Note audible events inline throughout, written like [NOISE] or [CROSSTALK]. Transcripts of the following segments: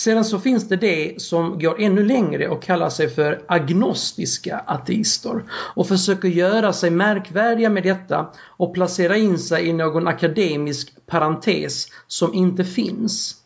Sedan så finns det det som går ännu längre och kallar sig för agnostiska ateister och försöker göra sig märkvärdiga med detta och placera in sig i någon akademisk parentes som inte finns.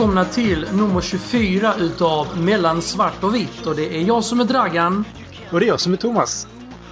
Välkomna till nummer 24 utav Mellan svart och vitt och det är jag som är Dragan. Och det är jag som är Thomas.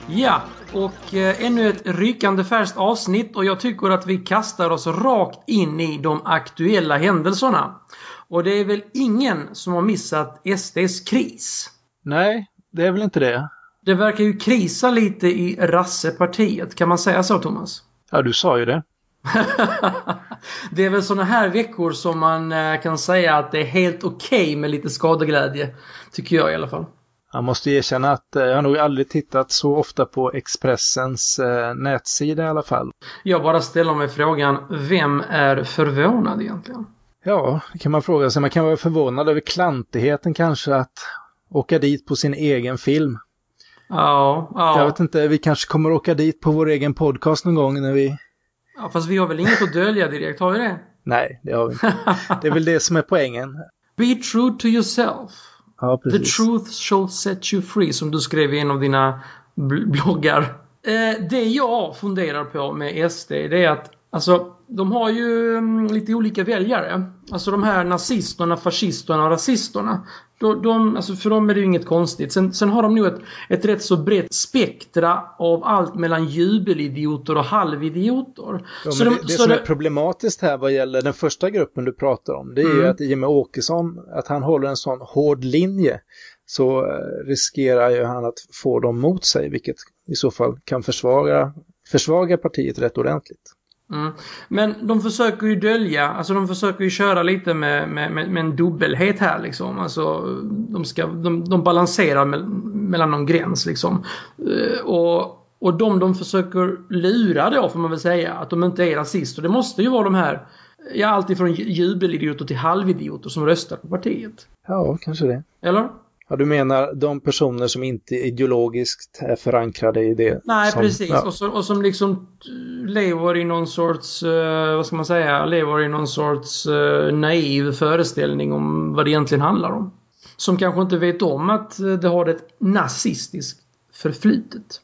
Ja, och eh, ännu ett rykande färskt avsnitt och jag tycker att vi kastar oss rakt in i de aktuella händelserna. Och det är väl ingen som har missat SDs kris? Nej, det är väl inte det. Det verkar ju krisa lite i rassepartiet, kan man säga så Thomas? Ja, du sa ju det. [LAUGHS] det är väl såna här veckor som man eh, kan säga att det är helt okej okay med lite skadeglädje. Tycker jag i alla fall. Jag måste erkänna att eh, jag har nog aldrig tittat så ofta på Expressens eh, nätsida i alla fall. Jag bara ställer mig frågan, vem är förvånad egentligen? Ja, det kan man fråga sig. Man kan vara förvånad över klantigheten kanske att åka dit på sin egen film. Ja, ja. Jag vet inte, vi kanske kommer åka dit på vår egen podcast någon gång när vi Ja, fast vi har väl inget att dölja direkt, har vi det? Nej, det har vi inte. Det är väl det som är poängen. Be true to yourself. Ja, precis. The truth shall set you free, som du skrev i en av dina bloggar. Eh, det jag funderar på med SD, det är att Alltså, de har ju mm, lite olika väljare. Alltså de här nazisterna, fascisterna och rasisterna. De, de, alltså för dem är det ju inget konstigt. Sen, sen har de nog ett, ett rätt så brett spektra av allt mellan jubelidioter och halvidioter. Ja, så de, det, det som det... är problematiskt här vad gäller den första gruppen du pratar om, det är mm. ju att med Åkesson, att han håller en sån hård linje, så eh, riskerar ju han att få dem mot sig, vilket i så fall kan försvaga, försvaga partiet rätt ordentligt. Mm. Men de försöker ju dölja, alltså de försöker ju köra lite med, med, med, en dubbelhet här liksom. Alltså de, ska, de, de balanserar me mellan någon gräns liksom. Uh, och, och de de försöker lura då får man väl säga, att de inte är rasister. Det måste ju vara de här, ja alltifrån jubelidioter till halvidioter som röstar på partiet. Ja, kanske det. Eller? Ja, du menar de personer som inte ideologiskt är förankrade i det? Nej, som, precis. Ja. Och, som, och som liksom lever i någon sorts, uh, vad ska man säga, lever i någon sorts uh, naiv föreställning om vad det egentligen handlar om. Som kanske inte vet om att eh, det har ett nazistiskt förflutet.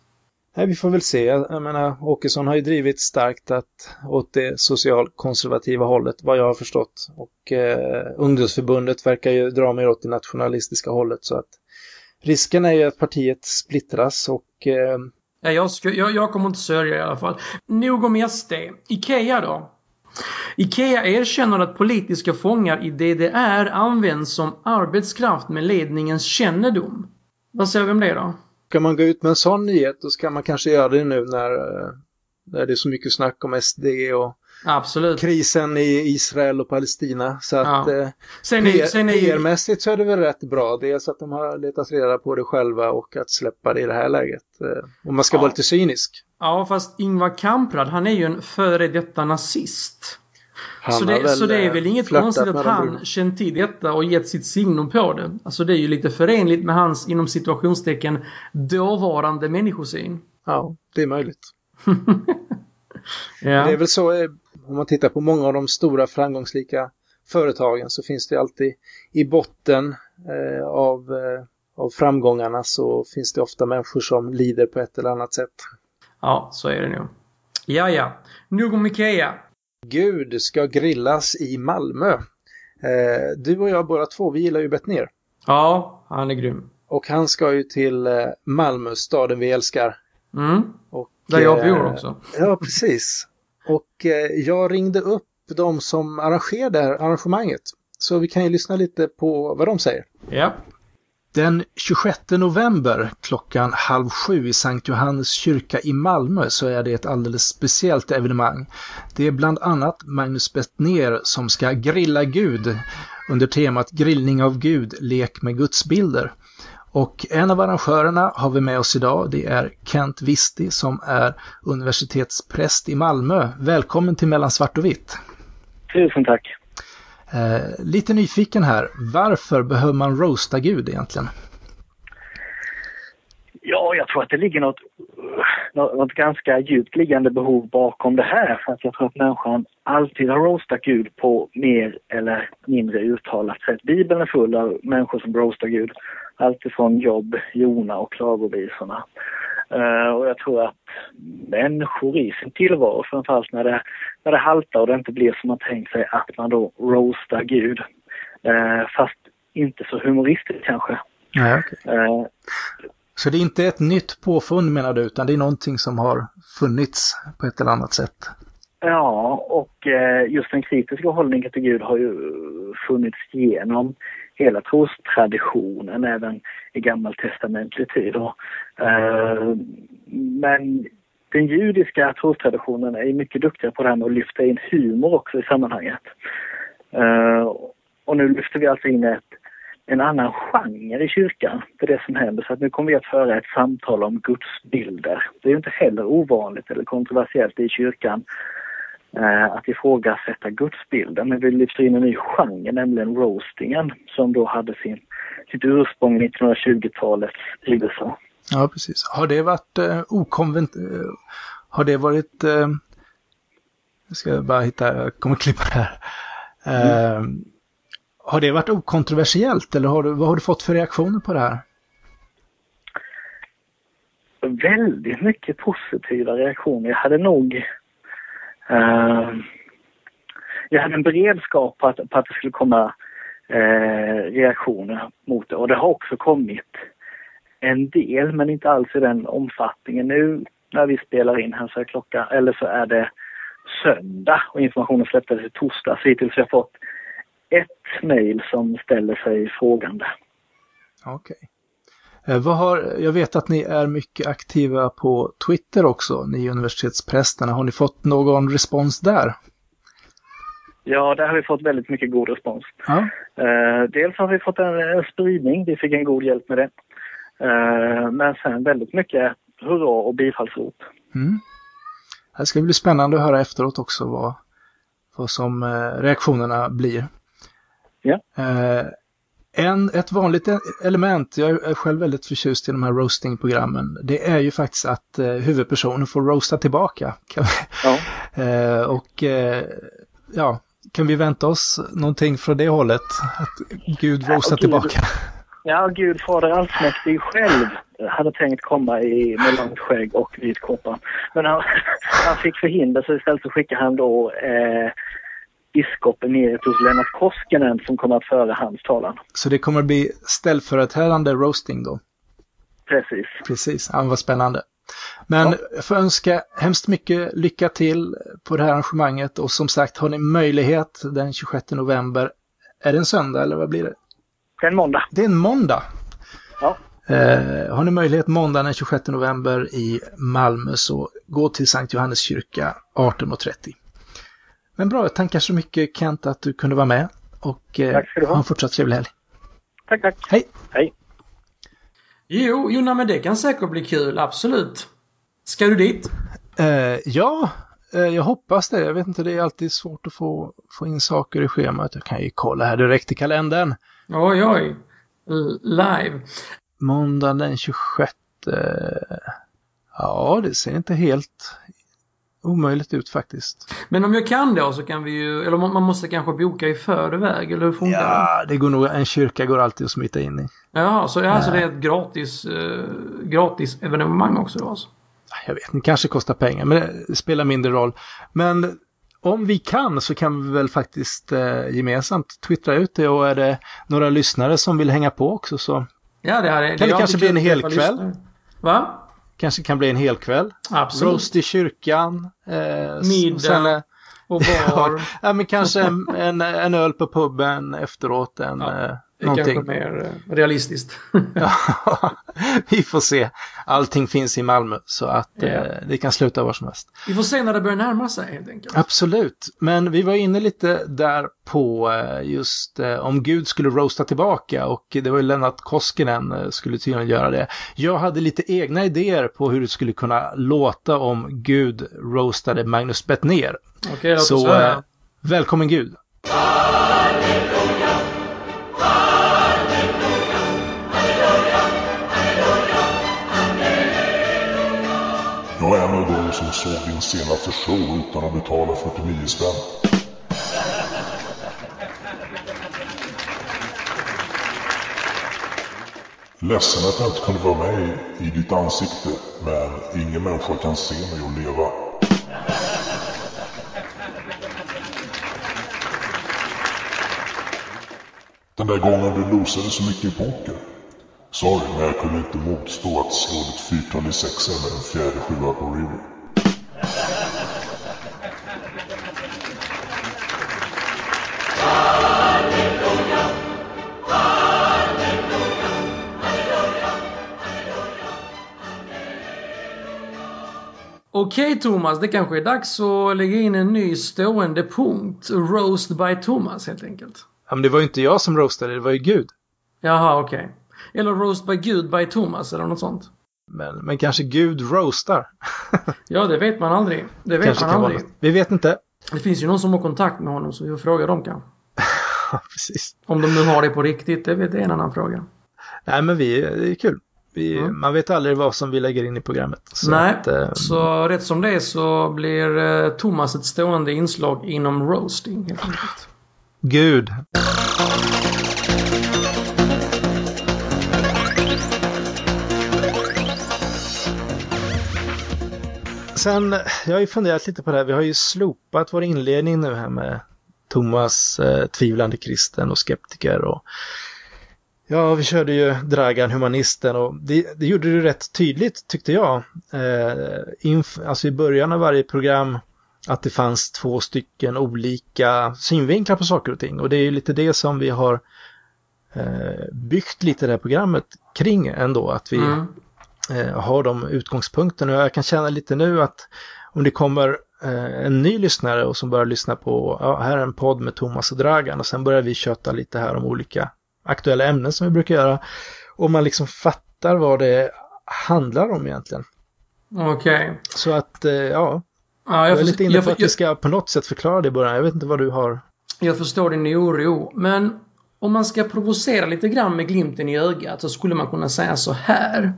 Nej, vi får väl se. Jag menar, Åkesson har ju drivit starkt att, åt det socialkonservativa hållet, vad jag har förstått. Och eh, ungdomsförbundet verkar ju dra mer åt det nationalistiska hållet. Så att risken är ju att partiet splittras och... Eh... Ja, jag, ska, jag, jag kommer inte sörja i alla fall. Nog om SD. Ikea då? Ikea erkänner att politiska fångar i DDR används som arbetskraft med ledningens kännedom. Vad säger vi om det då? Ska man gå ut med en sån nyhet då ska man kanske göra det nu när, när det är så mycket snack om SD och Absolut. krisen i Israel och Palestina. Så att ja. eh, sen är, sen är... PR-mässigt så är det väl rätt bra. Dels att de har letat reda på det själva och att släppa det i det här läget. Eh, om man ska ja. vara lite cynisk. Ja, fast Ingvar Kamprad han är ju en före detta nazist. Så det, så det, är väl inget konstigt att han känt till detta och gett sitt signum på det. Alltså det är ju lite förenligt med hans inom situationstecken dåvarande människosyn. Ja, det är möjligt. [LAUGHS] ja. Det är väl så, eh, om man tittar på många av de stora framgångsrika företagen så finns det alltid i botten eh, av, eh, av framgångarna så finns det ofta människor som lider på ett eller annat sätt. Ja, så är det nog. Ja, ja. Nog om Ikea. Gud ska grillas i Malmö. Eh, du och jag båda två, vi gillar ju Bettner. Ja, han är grym. Och han ska ju till eh, Malmö, staden vi älskar. Mm. Och, Där jag bor eh, också. Ja, precis. Och jag ringde upp de som arrangerade arrangemanget. Så vi kan ju lyssna lite på vad de säger. Ja. Den 26 november klockan halv sju i Sankt Johannes kyrka i Malmö så är det ett alldeles speciellt evenemang. Det är bland annat Magnus Bettner som ska grilla Gud under temat Grillning av Gud, lek med gudsbilder. Och en av arrangörerna har vi med oss idag. Det är Kent Visti som är universitetspräst i Malmö. Välkommen till Mellan svart och vitt. Tusen tack. Eh, lite nyfiken här. Varför behöver man roasta Gud egentligen? Ja, jag tror att det ligger något, något ganska djupt liggande behov bakom det här. För att jag tror att människan alltid har roastat Gud på mer eller mindre uttalat sätt. Bibeln är full av människor som roastar Gud. Alltifrån Jobb, Jona och klagovisorna. Uh, och jag tror att människor i sin tillvaro, framförallt när det, när det haltar och det inte blir som man tänkt sig, att man då roastar Gud. Uh, fast inte så humoristiskt kanske. Nej, okay. uh, så det är inte ett nytt påfund menar du, utan det är någonting som har funnits på ett eller annat sätt? Ja, och eh, just den kritiska hållningen till Gud har ju funnits genom hela trostraditionen, även i gammaltestamentlig tid. Eh, men den judiska trostraditionen är mycket duktiga på det här med att lyfta in humor också i sammanhanget. Eh, och nu lyfter vi alltså in ett en annan genre i kyrkan för det som händer. Så att nu kommer vi att föra ett samtal om gudsbilder. Det är ju inte heller ovanligt eller kontroversiellt i kyrkan att ifrågasätta gudsbilden. Men vi lyfter in en ny genre, nämligen roastingen, som då hade sin, sitt ursprung i 1920-talets USA. Ja, precis. Har det varit eh, okonvent... Eh, har det varit... Eh, jag ska bara hitta, jag kommer klippa det här. Mm. Eh, har det varit okontroversiellt eller har du, vad har du fått för reaktioner på det här? Väldigt mycket positiva reaktioner. Jag hade nog... Uh, jag hade en beredskap på att, på att det skulle komma uh, reaktioner mot det och det har också kommit en del men inte alls i den omfattningen. Nu när vi spelar in här så är klockan, eller så är det söndag och informationen släpptes i torsdags. Hittills har jag fått ett mejl som ställer sig frågande. Okej. Okay. Eh, jag vet att ni är mycket aktiva på Twitter också, ni universitetsprästerna. Har ni fått någon respons där? Ja, där har vi fått väldigt mycket god respons. Ja. Eh, dels har vi fått en, en, spridning, vi fick en god hjälp med det. Eh, men sen väldigt mycket hurra och bifallsrop. Mm. Det ska bli spännande att höra efteråt också vad, vad som eh, reaktionerna blir. Ja. En, ett vanligt element, jag är själv väldigt förtjust i de här roasting-programmen, det är ju faktiskt att eh, huvudpersonen får roasta tillbaka. Ja. [LAUGHS] eh, och eh, ja, kan vi vänta oss någonting från det hållet? Att Gud roastar ja, tillbaka? Ja, Gud fader allsmäktig själv hade tänkt komma i, med långt skägg och vit koppa. Men han, [LAUGHS] han fick förhinder så istället så skickade han då eh, biskop emeritus Lennart Koskinen som kommer att föra hans talan. Så det kommer att bli ställföreträdande roasting då? Precis. Precis, ja, vad spännande. Men ja. jag får önska hemskt mycket lycka till på det här arrangemanget och som sagt har ni möjlighet den 26 november. Är det en söndag eller vad blir det? Det är en måndag. Det är en måndag? Ja. Eh, har ni möjlighet måndag den 26 november i Malmö så gå till Sankt Johannes kyrka 18.30. Men bra, tackar så mycket Kent att du kunde vara med och eh, ha. ha en fortsatt trevlig helg. Tack, tack. Hej. Hej. Jo, jo men det kan säkert bli kul, absolut. Ska du dit? Eh, ja, eh, jag hoppas det. Jag vet inte, det är alltid svårt att få, få in saker i schemat. Jag kan ju kolla här direkt i kalendern. Oj, oj. Live. Måndag den 26. Ja, det ser inte helt omöjligt ut faktiskt. Men om jag kan då så kan vi ju, eller man måste kanske boka i förväg, eller hur funkar det? Ja, det går nog, en kyrka går alltid att smita in i. Ja, så alltså det är ett gratis, eh, gratis evenemang också då alltså? Jag vet, det kanske kostar pengar, men det spelar mindre roll. Men om vi kan så kan vi väl faktiskt eh, gemensamt twittra ut det och är det några lyssnare som vill hänga på också så ja, det, är, kan det, det kanske bli en hel kväll. Va? Kanske kan bli en hel kväll. Absolut. Roast i kyrkan. Eh, Middag. Sen, och bar. [LAUGHS] ja, men kanske en, en, en, öl på puben efteråt. En, ja, eh, det är någonting. kanske mer eh, realistiskt. [LAUGHS] ja, [LAUGHS] vi får se. Allting finns i Malmö så att Ja. eh, det kan sluta var som helst. Vi får se när det börjar närma sig helt enkelt. Absolut, men vi var inne lite där på eh, just eh, om Gud skulle roasta tillbaka och det var ju Lennart Koskinen eh, skulle tydligen göra det. Jag hade lite egna idéer på hur det skulle kunna låta om Gud roastade Magnus Bettner. Okej, låt oss Så höra. eh, välkommen Gud! Jag som såg din senaste show utan att betala 49 spänn. Ledsen att jag inte kunde vara med i ditt ansikte, men ingen människa kan se mig och leva. Den där gången du losade så mycket i poker. Sorry, men jag kunde inte motstå att slå ditt fyrtal i sexor med en fjärde sjua på River. Okej Thomas, det kanske är dags att lägga in en ny stående punkt. Roast by Thomas helt enkelt. Ja, men det var ju inte jag som roastade, det var ju Gud. Jaha, okej. Eller Roast by Gud by Thomas eller något sånt. Men, men kanske Gud roastar. [LAUGHS] Ja, det vet man aldrig. Det vet kanske man vara aldrig. Vi vet inte. Det finns ju någon som har kontakt med honom så vi får fråga dem kanske. [LAUGHS] Precis. Om de nu har det på riktigt, det är en annan fråga. Nej, men vi, det är kul. Vi, Mm. Man vet aldrig vad som vi lägger in i programmet. Så Nej, att, eh, så rätt som det är så blir eh, Thomas ett stående inslag inom roasting helt enkelt. Gud. Sen, jag har ju funderat lite på det här. Vi har ju slopat vår inledning nu här med Thomas, eh, tvivlande kristen och skeptiker och Ja, vi körde ju Dragan, humanisten och det, det gjorde du rätt tydligt tyckte jag. Eh, inf- alltså i början av varje program att det fanns två stycken olika synvinklar på saker och ting och det är ju lite det som vi har eh, byggt lite det här programmet kring ändå, att vi Mm eh, har de utgångspunkterna jag kan känna lite nu att om det kommer eh, en ny lyssnare och som börjar lyssna på, ja, här är en podd med Thomas och Dragan och sen börjar vi köta lite här om olika aktuella ämnen som vi brukar göra och man liksom fattar vad det handlar om egentligen. Okej. Så att, eh, ja, Ja, jag är förs- lite inne jag, på att jag, vi ska på något sätt förklara det i början. Jag vet inte vad du har. jag förstår din oro, men om man ska provocera lite grann med glimten i ögat så skulle man kunna säga så här.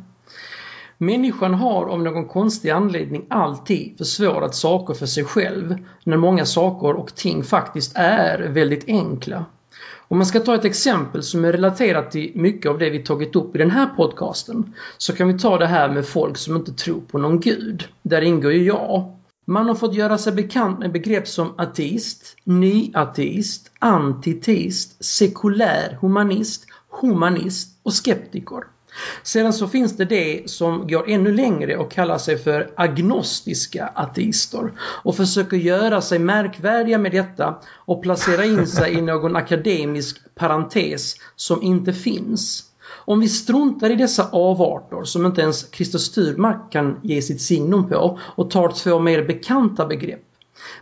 Människan har av någon konstig anledning alltid försvårat saker för sig själv när många saker och ting faktiskt är väldigt enkla. Om man ska ta ett exempel som är relaterat till mycket av det vi tagit upp i den här podcasten så kan vi ta det här med folk som inte tror på någon gud. Där ingår ju jag. Man har fått göra sig bekant med begrepp som ateist, nyateist, antiteist, sekulär humanist, humanist och skeptiker. Sedan så finns det det som går ännu längre och kallar sig för agnostiska ateister och försöker göra sig märkvärdiga med detta och placera in sig i någon [LAUGHS] akademisk parentes som inte finns. Om vi struntar i dessa avarter som inte ens Christer Styrmark kan ge sitt signum på och tar två mer bekanta begrepp.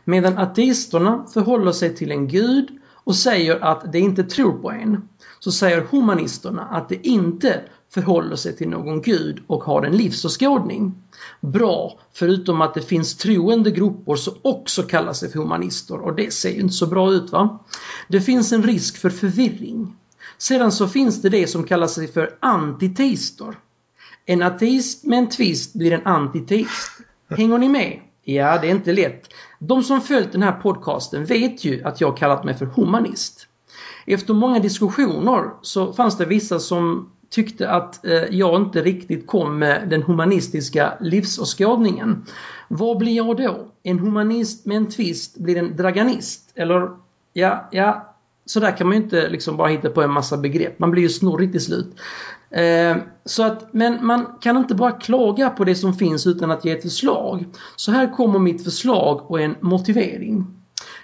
Medan ateisterna förhåller sig till en gud och säger att de inte tror på en, så säger humanisterna att de inte förhåller sig till någon gud och har en livsåskådning. Bra, förutom att det finns troende grupper som också kallar sig för humanister och det ser ju inte så bra ut va? Det finns en risk för förvirring. Sedan så finns det det som kallar sig för antiteister. En ateist med en twist blir en antiteist. Hänger ni med? Ja, det är inte lätt. De som följt den här podcasten vet ju att jag kallat mig för humanist. Efter många diskussioner så fanns det vissa som tyckte att eh, jag inte riktigt kom med den humanistiska livsåskådningen. Vad blir jag då? En humanist med en twist blir en draganist? Eller, ja, ja, så där kan man ju inte liksom bara hitta på en massa begrepp. Man blir ju snurrig till slut. Eh, så att, men man kan inte bara klaga på det som finns utan att ge ett förslag. Så här kommer mitt förslag och en motivering.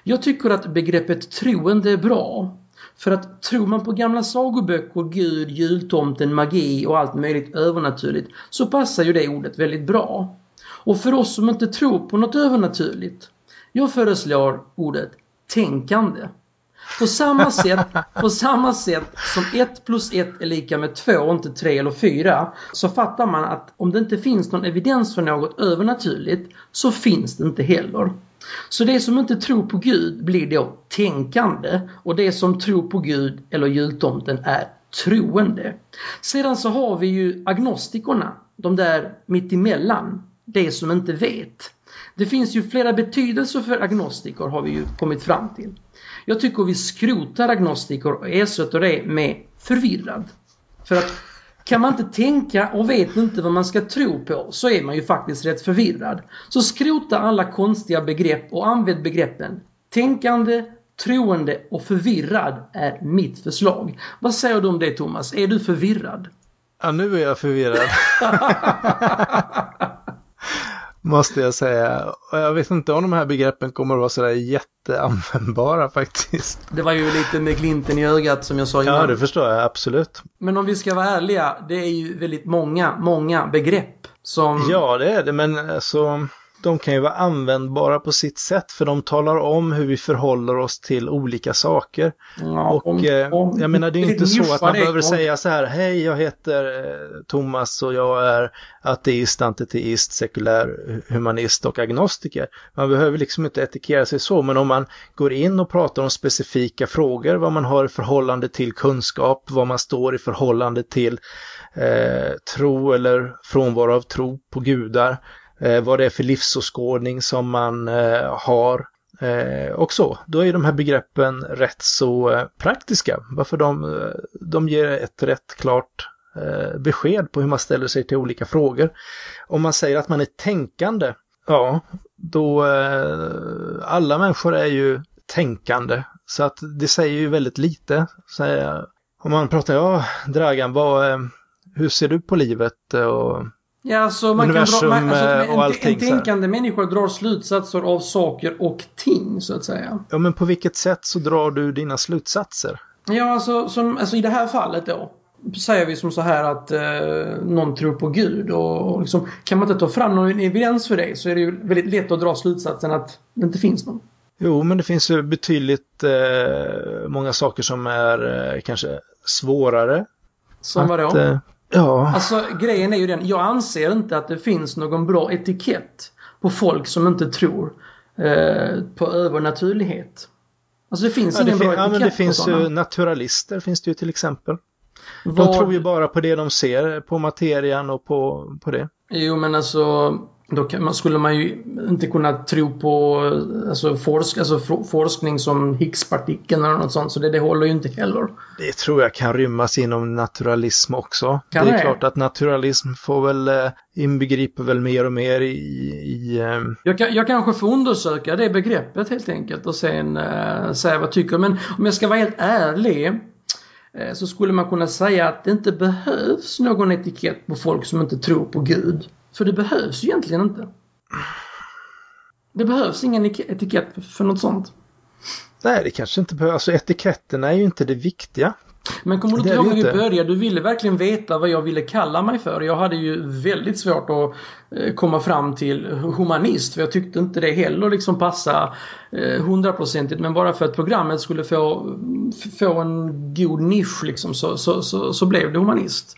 Jag tycker att begreppet troende är bra. För att tror man på gamla sagoböcker, Gud, jultomten, magi och allt möjligt övernaturligt så passar ju det ordet väldigt bra. Och för oss som inte tror på något övernaturligt, jag föreslår ordet tänkande. På samma sätt, på samma sätt som 1 plus 1 är lika med 2 och inte 3 eller 4 så fattar man att om det inte finns någon evidens för något övernaturligt så finns det inte heller. Så det som inte tror på Gud blir då tänkande och det som tror på Gud eller jultomten är troende. Sedan så har vi ju agnostikerna, de där mittemellan, det som inte vet. Det finns ju flera betydelser för agnostiker har vi ju kommit fram till. Jag tycker vi skrotar agnostiker och ersätter det med förvirrad. För att kan man inte tänka och vet inte vad man ska tro på så är man ju faktiskt rätt förvirrad. Så skrota alla konstiga begrepp och använd begreppen tänkande, troende och förvirrad är mitt förslag. Vad säger du om det Thomas? Är du förvirrad? Ja, nu är jag förvirrad. [LAUGHS] Måste jag säga. Och jag vet inte om de här begreppen kommer att vara sådär jätteanvändbara [LAUGHS] faktiskt. Det var ju lite med glimten i ögat som jag sa innan. Ja, det förstår jag absolut. Men om vi ska vara ärliga, det är ju väldigt många, många begrepp som... Ja, det är det, men alltså de kan ju vara användbara på sitt sätt för de talar om hur vi förhåller oss till olika saker. Ja, och om- eh, om- jag menar det är inte så att man behöver om- säga så här, hej jag heter eh, Thomas och jag är ateist, antiteist, sekulär, humanist och agnostiker. Man behöver liksom inte etikera sig så, men om man går in och pratar om specifika frågor, vad man har i förhållande till kunskap, vad man står i förhållande till eh, tro eller frånvaro av tro på gudar, eh, vad det är för livsåskådning som man eh, har eh, och så. Då är de här begreppen rätt så eh, praktiska, varför de, eh, de ger ett rätt klart besked på hur man ställer sig till olika frågor. Om man säger att man är tänkande, ja, då alla människor är ju tänkande, så att det säger ju väldigt lite. Så, om man pratar, ja, Dragan, vad, hur ser du på livet? Och, Ja, alltså man Universum, kan dra, man, alltså, eh, en, och allting en så tänkande människa drar slutsatser av saker och ting, så att säga. ja, men på vilket sätt så drar du dina slutsatser? Ja, alltså, som, alltså i det här fallet då. Säger vi som så här att eh, någon tror på Gud och, och liksom, kan man inte ta fram någon evidens för det så är det ju väldigt lätt att dra slutsatsen att det inte finns någon. Jo, men det finns ju betydligt eh, många saker som är eh, kanske svårare. Som vadå? eh, ja, Alltså grejen är ju den, jag anser inte att det finns någon bra etikett på folk som inte tror eh, på övernaturlighet. Alltså det finns ja, det, ingen fin- bra ja, etikett men det finns sådana. ju naturalister, finns det ju till exempel. De Vad- tror ju bara på det de ser, på materian och på, på det. Jo men alltså då man, skulle man ju inte kunna tro på alltså, forsk, alltså, for- forskning som Higgspartikeln eller något sånt så det, det håller ju inte heller. Det tror jag kan rymmas inom naturalism också. Kan det är det? klart att naturalism får väl eh, inbegriper väl mer och mer i, i eh, Jag, kan, jag kanske får undersöka det begreppet helt enkelt och sen uh, säga vad jag tycker. Men om jag ska vara helt ärlig eh, så skulle man kunna säga att det inte behövs någon etikett på folk som inte tror på Gud. För det behövs ju egentligen inte. Det behövs ingen ike- etikett för något sånt. Nej, det kanske inte behövs. Alltså etiketterna är ju inte det viktiga. Men kommer du inte ihåg när vi började? Du ville verkligen veta vad jag ville kalla mig för. Jag hade ju väldigt svårt att eh, komma fram till humanist. För jag tyckte inte det heller liksom passa eh, hundraprocentigt. Men bara för att programmet skulle få, få en god nisch liksom så, så, så, så blev det humanist.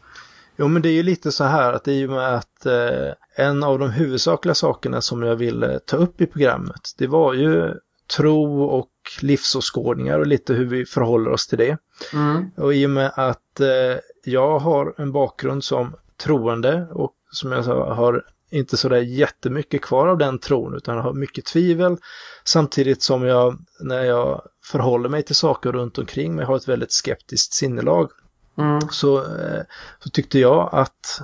Jo, men det är ju lite så här att i och med att eh, en av de huvudsakliga sakerna som jag ville ta upp i programmet, det var ju tro och livsåskådningar och lite hur vi förhåller oss till det. Mm. Och i och med att eh, jag har en bakgrund som troende och som jag sa har inte sådär jättemycket kvar av den tron utan har mycket tvivel samtidigt som jag när jag förhåller mig till saker runt omkring mig har ett väldigt skeptiskt sinnelag Mm. så, eh, så tyckte jag att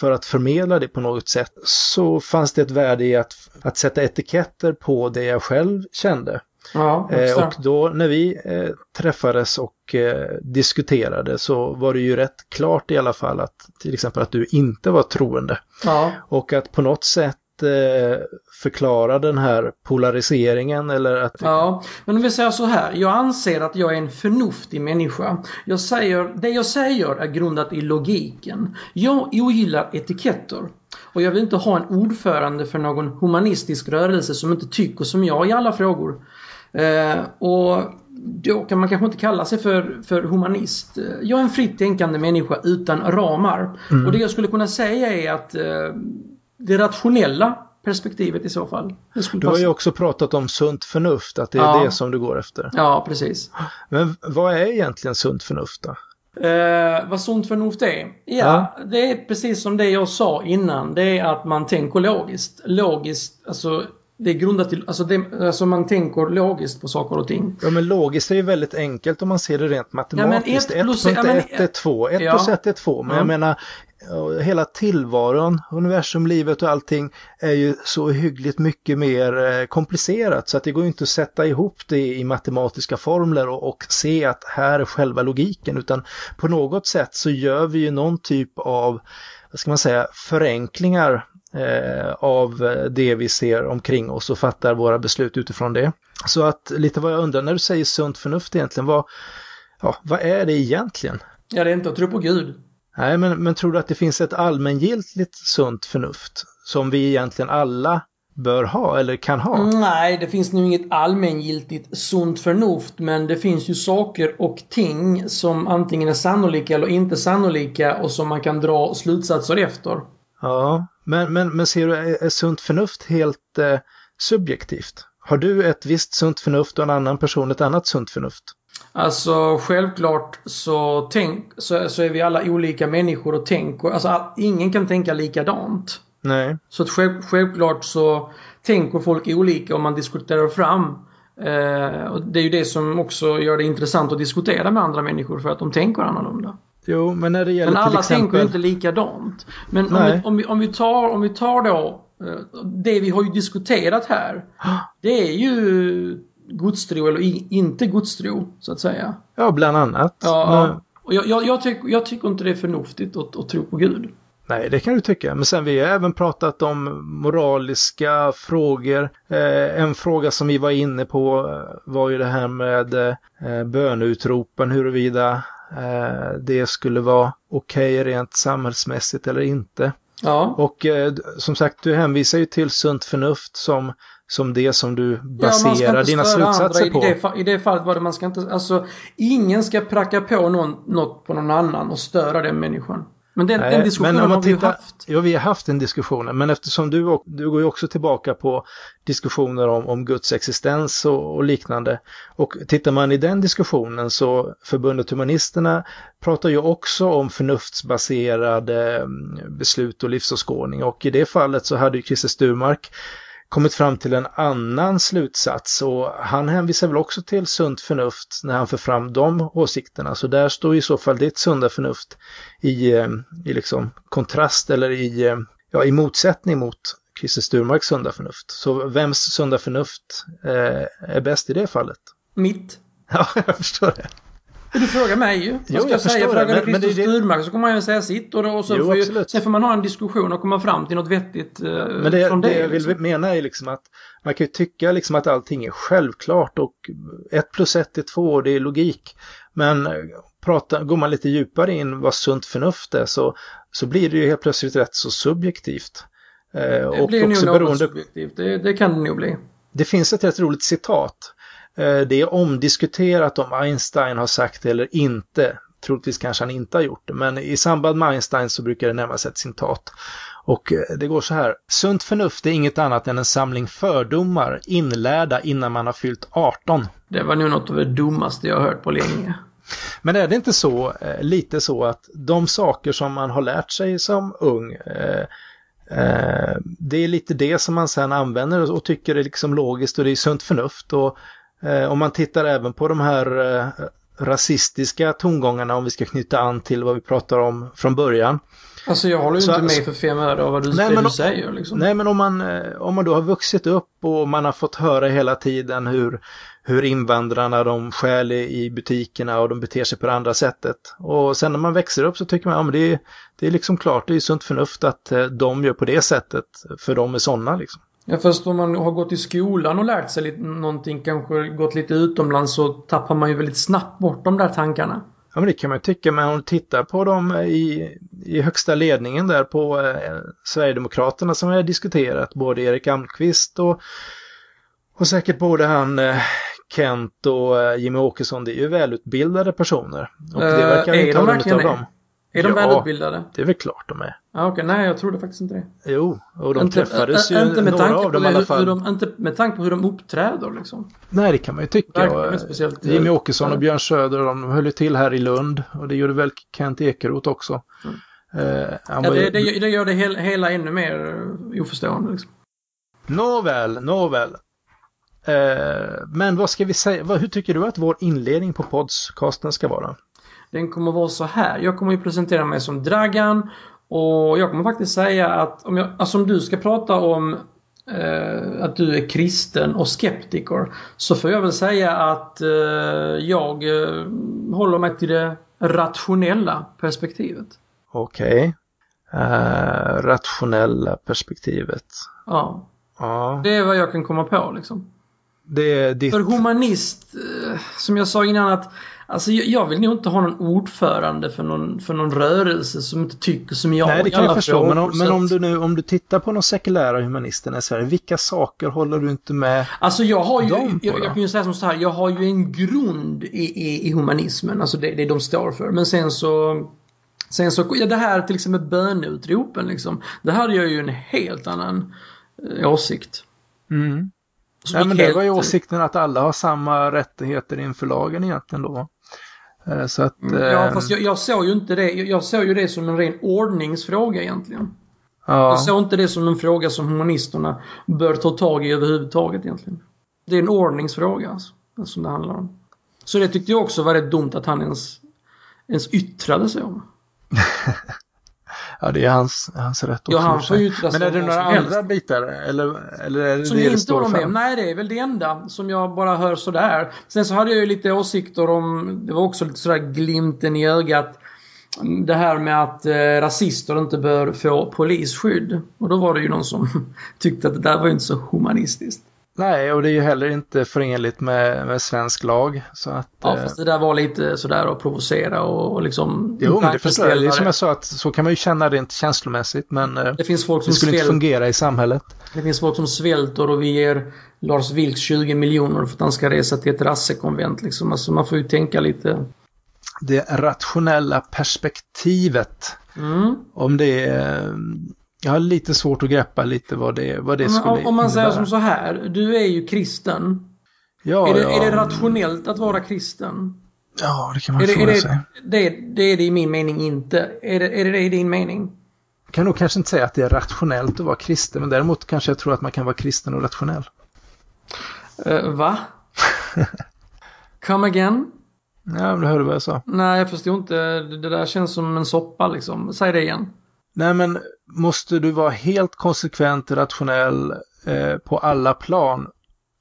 för att förmedla det på något sätt så fanns det ett värde i att, att sätta etiketter på det jag själv kände. Ja, Eh, och då när vi eh, träffades och eh, diskuterade så var det ju rätt klart i alla fall att till exempel att du inte var troende. ja. Och att på något sätt förklara den här polariseringen eller att... Ja, men om vi säger så här. Jag anser att jag är en förnuftig människa. Jag säger, det jag säger är grundat i logiken. Jag ogillar etiketter. Och jag vill inte ha en ordförande för någon humanistisk rörelse som inte tycker som jag i alla frågor. Eh, och då kan man kanske inte kalla sig för, för humanist. Jag är en fritt tänkande människa utan ramar. Mm. Och det jag skulle kunna säga är att eh, det rationella perspektivet i så fall. Du har ju också pratat om sunt förnuft, att det är ja. det som du går efter. Ja, precis. Men vad är egentligen sunt förnuft då? Eh, vad sunt förnuft är? Ja, ja, det är precis som det jag sa innan. Det är att man tänker logiskt. Logiskt, alltså det är grundat till, alltså, det, alltså man tänker logiskt på saker och ting. Ja men logiskt är ju väldigt enkelt om man ser det rent matematiskt. 1 plus 1 är 2, 1 plus 1 är 2. Men jag menar hela tillvaron, universum, livet och allting är ju så hyggligt mycket mer eh, komplicerat så att det går inte att sätta ihop det i matematiska formler och, och se att här är själva logiken utan på något sätt så gör vi ju någon typ av vad ska man säga, förenklingar eh, av det vi ser omkring oss och fattar våra beslut utifrån det. Så att lite vad jag undrar, när du säger sunt förnuft egentligen, vad, ja, vad är det egentligen? Ja, det är inte att tro på Gud. Nej, men, men tror du att det finns ett allmängiltigt sunt förnuft som vi egentligen alla bör ha eller kan ha? Nej, det finns nog inget allmängiltigt sunt förnuft men det finns ju saker och ting som antingen är sannolika eller inte sannolika och som man kan dra slutsatser efter. Ja, men, men, men ser du, är, sunt förnuft helt eh, subjektivt? Har du ett visst sunt förnuft och en annan person ett annat sunt förnuft? Alltså självklart så, tänk, så, så är vi alla olika människor och tänker, alltså ingen kan tänka likadant. Nej. Så att själv, självklart så tänker folk olika om man diskuterar fram. Eh, och det är ju det som också gör det intressant att diskutera med andra människor för att de tänker annorlunda. Jo, men när det gäller Men alla exempel... tänker inte likadant. Men om vi, om, vi, om, vi, tar, om vi tar då eh, det vi har ju diskuterat här. Det är ju godstro eller inte godstro så att säga. Ja, bland annat. Ja, men... och jag, jag, jag, tyck, jag tycker inte det är förnuftigt att, att tro på Gud. Nej, det kan du tycka. Men sen vi har även pratat om moraliska frågor. Eh, en fråga som vi var inne på eh, var ju det här med eh, böneutropen, huruvida det skulle vara okej okay rent samhällsmässigt eller inte. Ja. Och eh, som sagt, du hänvisar ju till sunt förnuft som, som det som du baserar ja, dina slutsatser på. I det, I det fallet var det man ska inte, alltså ingen ska pracka på någon, något på någon annan och störa den människan. Men den, Nej, den diskussionen har vi haft. Ja, vi har haft den diskussionen. Men eftersom du, du går ju också tillbaka på diskussioner om, om Guds existens och, och, liknande. Och tittar man i den diskussionen så Förbundet Humanisterna pratar ju också om förnuftsbaserade mm, beslut och livsåskådning. Och i det fallet så hade ju Christer Sturmark kommit fram till en annan slutsats och han hänvisar väl också till sunt förnuft när han för fram de åsikterna. Så där står i så fall ditt sunda förnuft i, eh, i liksom kontrast eller i, eh, ja, i motsättning mot Christer Sturmarks sunda förnuft. Så vems sunda förnuft eh, är bäst i det fallet? Mitt. [LAUGHS] Ja, jag förstår det. Du frågar mig ju. Vad ska jag, säga? Frågar du Christer Sturmark så kommer man ju säga sitt och, och så jo, får ju, sen får man ha en diskussion och komma fram till något vettigt eh, Men det, från det. det jag vill liksom. mena är liksom att man kan ju tycka liksom att allting är självklart och ett plus ett är två och det är logik. Men eh, prata, går man lite djupare in vad sunt förnuft är så, så blir det ju helt plötsligt rätt så subjektivt. Eh, det och blir nog något beroende... subjektivt, det, det kan det nog bli. Det finns ett rätt roligt citat det är omdiskuterat om Einstein har sagt det eller inte. Troligtvis kanske han inte har gjort det, men i samband med Einstein så brukar det nämnas ett citat. Och eh, det går så här. Sunt förnuft är inget annat än en samling fördomar inlärda innan man har fyllt 18. Det var nog något av det dummaste jag har hört på länge. Men är det inte så, eh, lite så att de saker som man har lärt sig som ung eh, eh, det är lite det som man sen använder och tycker är liksom logiskt och det är sunt förnuft och Eh, om man tittar även på de här eh, rasistiska tongångarna om vi ska knyta an till vad vi pratar om från början. Alltså jag håller ju Så- inte med för fem öre av vad du, Nej, det men du säger liksom. Nej, men om man, eh, om man då har vuxit upp och man har fått höra hela tiden hur, hur invandrarna de stjäl i butikerna och de beter sig på det andra sättet. Och sen när man växer upp så tycker man, ja men det är, det är liksom klart, det är sunt förnuft att eh, de gör på det sättet, för de är sådana liksom. Ja, fast om man har gått i skolan och lärt sig lite, någonting, kanske gått lite utomlands så tappar man ju väldigt snabbt bort de där tankarna. Ja men det kan man ju tycka, men om du tittar på dem i, i högsta ledningen där på eh, Sverigedemokraterna som vi har diskuterat, både Erik Almqvist och, och säkert både han eh, Kent och eh, Jimmy Åkesson, det är ju välutbildade personer. Och det Eh, verkar är inte runnit verkligen av dem. Är de Ja. välutbildade? Det är väl klart de är. Ja, okej. Nej, jag trodde faktiskt inte det. Jo, och de inte, träffades ju, inte med några av dem i alla hur, fall. de, inte med tanke på hur de uppträder liksom. Nej, det kan man ju tycka. Och, inte eh, Jimmy Åkesson och ja. Björn Söder, de höll ju till här i Lund och det gjorde väl Kent Ekeroth också. Mm. Ja, var ju- det, det, det gör det hela, hela ännu mer eh, oförstående liksom. Nåväl, nåväl. Eh, men vad ska vi säga, vad, hur tycker du att vår inledning på podcasten ska vara? Den kommer vara så här. Jag kommer ju presentera mig som Dragan och jag kommer faktiskt säga att om, jag, alltså om du ska prata om eh, att du är kristen och skeptiker så får jag väl säga att eh, jag eh, håller mig till det rationella perspektivet. Okej. Eh, rationella perspektivet. Ja, Ja, det är vad jag kan komma på liksom. det är ditt... För humanist, eh, som jag sa innan att Alltså jag, jag vill nog inte ha någon ordförande för någon, för någon rörelse som inte tycker som jag Nej, det kan jag förstå. Men, om, men så om du nu om du tittar på de sekulära humanisterna i Sverige, vilka saker håller du inte med? Alltså jag har ju, jag, jag kan ju säga som så här, jag har ju en grund i, i, i humanismen, alltså det, det de står för. Men sen så, sen så, ja det här till exempel böneutropen liksom, det hade jag ju en helt annan eh, åsikt. Mm. Ja, gick men det helt- var ju åsikten att alla har samma rättigheter inför lagen egentligen då. Eh, Så att... Mm, Ja, eh, fast jag, jag såg ju inte det, jag, jag såg ju det som en ren ordningsfråga egentligen. ja. Jag såg inte det som en fråga som humanisterna bör ta tag i överhuvudtaget egentligen. Det är en ordningsfråga alltså, som det handlar om. Så det tyckte jag också var rätt dumt att han ens, ens yttrade sig om. [LAUGHS] Ja, det är hans, hans rätt också. Ja, han får sig Men är det några som helst. andra bitar? Eller, eller är det Som det jag det inte står med. Nej, det är väl det enda som jag bara hör sådär. Sen så hade jag ju lite åsikter om, det var också lite sådär glimten i ögat. Det här med att eh, rasister inte bör få polisskydd. Och då var det ju någon som [LAUGHS] tyckte att det där var ju inte så humanistiskt. Nej, och det är ju heller inte förenligt med, med svensk lag. Så att, Ja, eh, fast det där var lite sådär att provocera och, och liksom... jo, men det förstår jag. Det är som jag sa, att så kan man ju känna rent känslomässigt. Men eh, Det finns folk som det skulle inte fungera i samhället. Det finns folk som svälter och vi ger Lars Vilks 20 miljoner för att han ska resa till ett rassekonvent liksom. Alltså man får ju tänka lite. Det rationella perspektivet. Mm. Om det är... Jag har lite svårt att greppa lite vad det, vad det Men skulle om, om man säger innebära. som så här. Du är ju kristen. Ja, är, det, ja. är det rationellt att vara kristen? Ja, det kan man Är det, fråga är sig. det, det, är det i min mening inte. Är det, är det det i din mening? Jag kan nog kanske inte säga att det är rationellt att vara kristen, men däremot kanske jag tror att man kan vara kristen och rationell. Uh, va? [LAUGHS] Come again? Ja, men du hörde vad jag sa. Nej, jag förstår inte. Det det där känns som en soppa liksom. Säg det igen. Nej, men måste du vara helt konsekvent rationell eh, på alla plan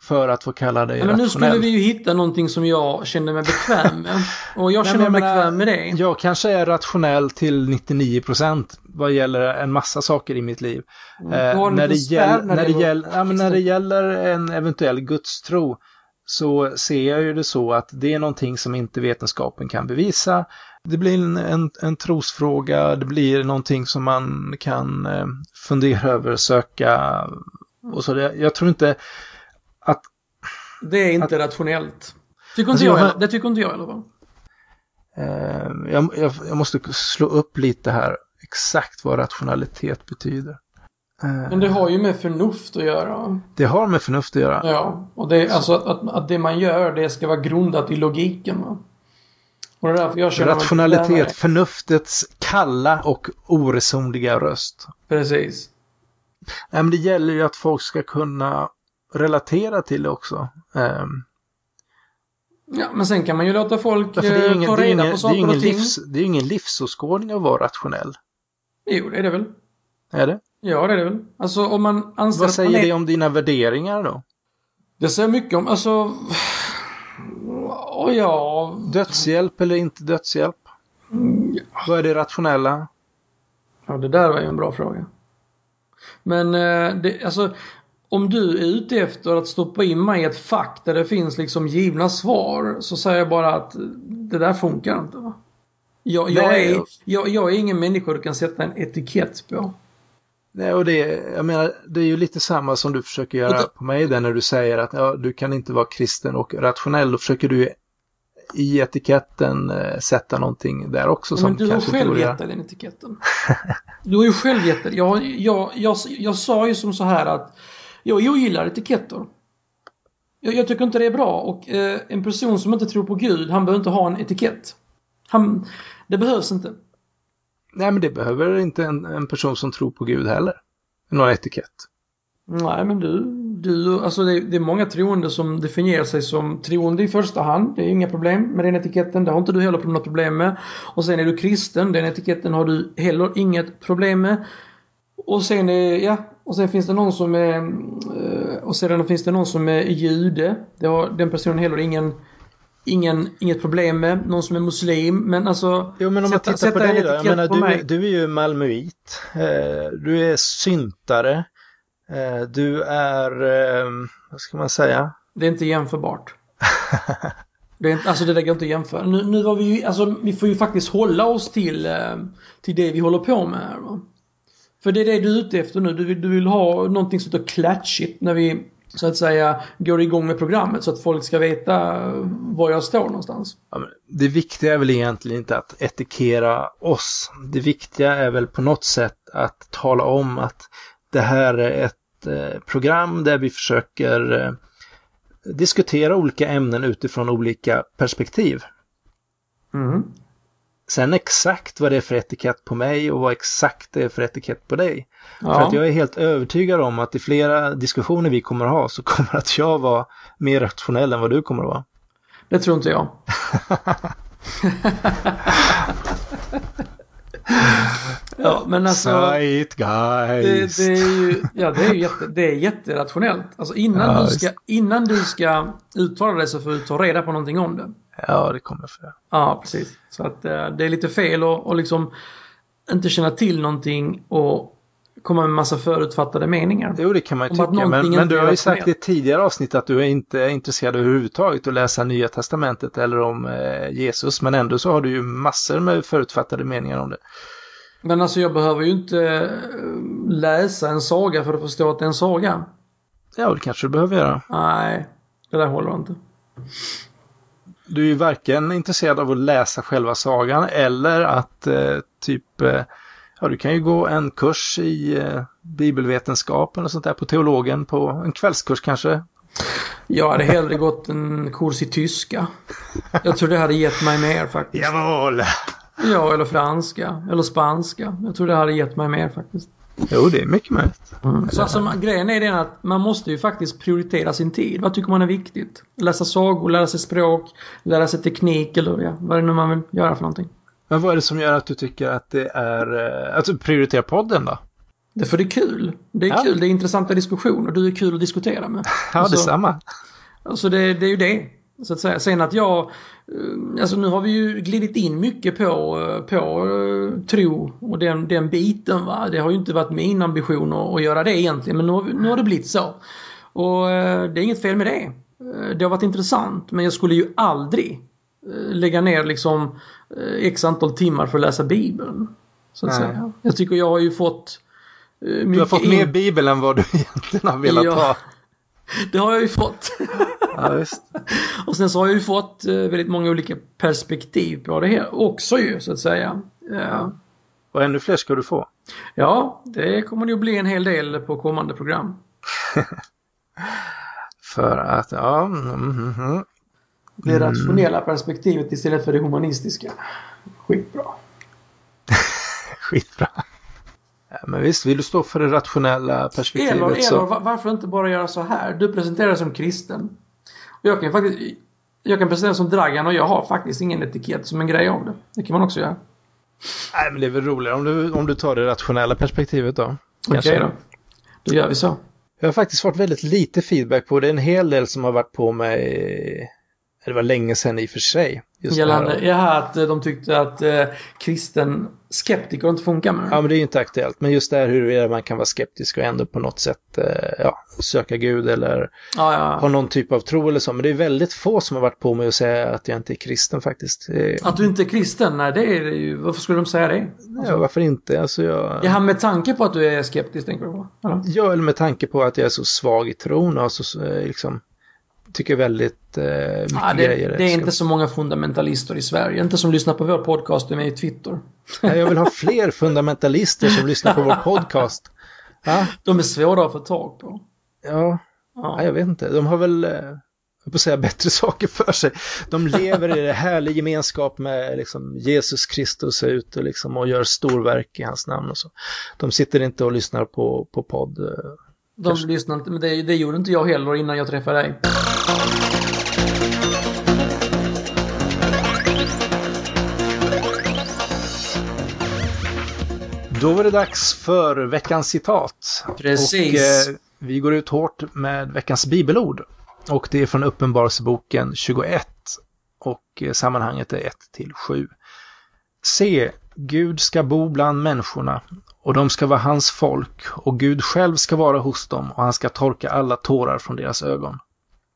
för att få kalla dig Ja, men nu rationell? skulle vi ju hitta någonting som jag kände mig bekväm med. [LAUGHS] Och jag känner mig bekväm med det. Jag kanske är rationell till 99 procent vad gäller en massa saker i mitt liv. Du Eh, när, det gäll, när det gäll, ja, när det gäller en eventuell gudstro så ser jag ju det så att det är någonting som inte vetenskapen kan bevisa. Det blir en, en, en trosfråga, det blir någonting som man kan eh, fundera över, söka och så. Jag tror inte att Det är inte rationellt. Tycker inte Alltså, jag, jag heller. Det tycker inte jag i alla fall. eh, jag, jag, jag måste slå upp lite här exakt vad rationalitet betyder. Eh, Men det har ju med förnuft att göra. det har med förnuft att göra. Ja, och det alltså att, att, att det man gör det ska vara grundat i logiken. Va? Med Rationalitet, förnuftets kalla och oresonliga röst. Precis. Nej, men det gäller ju att folk ska kunna relatera till det också. Ehm, Ja, men sen kan man ju låta folk ju eh, ingen, ta reda på saker och ting. livs, det är ingen livsåskådning att vara rationell. Jo, det är det väl. Är det? Ja, det är det väl. Alltså om man anser Vad att man säger är... det om dina värderingar då? Det säger mycket om, alltså... Ja... Dödshjälp eller inte dödshjälp? Vad är det rationella? ja, det där var ju en bra fråga. Men eh, det, alltså, om du är ute efter att stoppa in mig i ett fack där det finns liksom givna svar så säger jag bara att det där funkar inte. Va? Jag, jag, är, jag, jag är ingen människa du kan sätta en etikett på. Nej, och det, jag menar, det är ju lite samma som du försöker göra det- på mig där när du säger att ja, du kan inte vara kristen och rationell. Då försöker du i etiketten eh, sätta någonting där också som Men du har själv gett dig den etiketten. Du har ju själv gett dig. Jag, jag, jag, jag sa ju som så här att jag ogillar etiketter. Jag, jag tycker inte det är bra och eh, en person som inte tror på Gud, han behöver inte ha en etikett. Han, det behövs inte. Nej, men det behöver inte en, en person som tror på Gud heller. Någon etikett. Nej men du, du alltså det, det är många troende som definierar sig som troende i första hand. Det är inga problem med den etiketten. Det har inte du heller något problem med. Och sen är du kristen. Den etiketten har du heller inget problem med. Och sen är, ja, och sen finns det någon som är, eh, och sedan finns det någon som är jude. Det har den personen heller ingen, ingen, inget problem med. Någon som är muslim. Men alltså. Jo, men om man sätta- tittar på dig då. Jag menar, du, du är ju malmöit. Eh, du är syntare. Eh, du är, eh, vad ska man säga? Det är inte jämförbart. Det är inte, alltså det där går inte att jämföra. Nu, nu var vi ju, alltså vi får ju faktiskt hålla oss till, till det vi håller på med här va. För det är det du är ute efter nu. Du vill, du vill ha någonting sånt där klatschigt när vi så att säga går igång med programmet så att folk ska veta var jag står någonstans. Ja, det viktiga är väl egentligen inte att etikera oss. Det viktiga är väl på något sätt att tala om att det här är ett eh, program där vi försöker eh, diskutera olika ämnen utifrån olika perspektiv. Mm. Sen exakt vad det är för etikett på mig och vad exakt det är för etikett på dig. Ja. För att jag är helt övertygad om att i flera diskussioner vi kommer att ha så [LAUGHS] kommer att jag vara mer rationell än vad du kommer att vara. Det tror inte jag. [LAUGHS] ja men alltså. Sight Det, guys! det är ju, ja, det är ju jätte, det är jätterationellt. Alltså innan, Ja, du ska, innan du ska uttala dig så får du ta reda på någonting om det. Ja, det kommer göra. Ja, precis. Så att eh, det är lite fel att och liksom inte känna till någonting och komma med massa förutfattade meningar. Jo, det kan man ju tycka. Men, men du har ju sagt i ett tidigare avsnitt att du är inte är intresserad överhuvudtaget att läsa Nya Testamentet eller om eh, Jesus. Men ändå så har du ju massor med förutfattade meningar om det. Men alltså jag behöver ju inte eh, läsa en saga för att förstå att det är en saga. Ja, det kanske du behöver göra. Nej, det där håller inte. Du är ju varken intresserad av att läsa själva sagan eller att eh, typ, eh, ja du kan ju gå en kurs i eh, bibelvetenskap eller sånt där på teologen på en kvällskurs kanske. Jag hade hellre gått en kurs i tyska. Jag tror det hade gett mig mer faktiskt. Jawohl! Ja, eller franska. Eller spanska. Jag tror det hade gett mig mer faktiskt. Jo, det är mycket möjligt. Så alltså, grejen är den att man måste ju faktiskt prioritera sin tid. Vad tycker man är viktigt? Läsa sagor, lära sig språk, lära sig teknik eller ja, vad det nu man vill göra för någonting. Men vad är det som gör att du tycker att det är, eh, att du prioriterar podden då? Det är för det är kul. Det är Ja. kul, det är intressanta diskussioner. Du är kul att diskutera med. [LAUGHS] Ja, Alltså- detsamma. Alltså det, det är ju det. Så att säga. Sen att jag, eh, alltså nu har vi ju glidit in mycket på, eh, på eh, tro och den, den biten va. Det har ju inte varit min ambition att, att göra det egentligen men nu nu har det blivit så. Och det är inget fel med det. Det har varit intressant men jag skulle ju aldrig lägga ner liksom x antal timmar för att läsa bibeln. Så att Nej. säga. Jag tycker jag har ju fått Du har fått in- mer bibel än vad du [LAUGHS] egentligen har velat Ja. ha. Det har jag ju fått. Ja. Och sen så har jag ju fått eh, väldigt många olika perspektiv på det här också ju så att säga. Ja, Och ännu fler ska du få. ja det kommer nog bli en hel del på kommande program. [LAUGHS] För att, ja, mm, mm, mm. Det rationella perspektivet istället för det humanistiska. Skitbra. [LAUGHS] skitbra. Men visst, vill du stå för det rationella perspektivet Eller, så... eller va- varför inte bara göra så här? Du presenterar dig som kristen. Och jag kan faktiskt... Jag kan presentera som Dragan och jag har faktiskt ingen etikett som en grej av det. Det kan man också göra. Nej, men det är väl roligare om du, om du tar det rationella perspektivet då. Okej Kanske. då. Då gör vi så. Jag har faktiskt fått väldigt lite feedback på det. Är en hel del som har varit på mig. Det var länge sedan i och för sig. Just det här. Gällande ja, att eh, de tyckte att eh, kristen skeptiker inte funkar med Ja, men det är ju inte aktuellt. Men just det här huruvida man kan vara skeptisk och ändå på något sätt eh, ja, söka Gud eller ja, ja. ha någon typ av tro eller så. Men det är väldigt få som har varit på mig och säga att jag inte är kristen faktiskt. Att du inte är kristen, nej det är det ju. Varför skulle de säga det? ja, varför inte? Alltså jag... Ja, med tanke på att du är skeptisk tänker du på? Eller? Ja, eller med tanke på att jag är så svag i tron och så, eh, liksom tycker väldigt eh, mycket Ja, det, grejer. det är inte så många fundamentalister i Sverige. Inte som lyssnar på vår podcast och är med i Twitter. Nej, Jag vill ha fler [LAUGHS] fundamentalister som lyssnar på vår podcast. Ja, De är svåra att få tag på. ja, Ja. ja jag vet inte. De har väl, eh, jag får säga, bättre [LAUGHS] saker för sig. De lever i det härlig gemenskap med liksom, Jesus Kristus är ute liksom, och gör storverk i hans namn och så. De sitter inte och lyssnar på, på podd. eh. De lyssnar inte, men det, det gjorde inte jag heller innan jag träffade dig. Då var det dags för veckans citat. Precis. Och, eh, vi går ut hårt med veckans bibelord. Och det är från Uppenbarelseboken 21. Och eh, sammanhanget är 1 till 7. Se, Gud ska bo bland människorna och de ska vara hans folk och Gud själv ska vara hos dem och han ska torka alla tårar från deras ögon.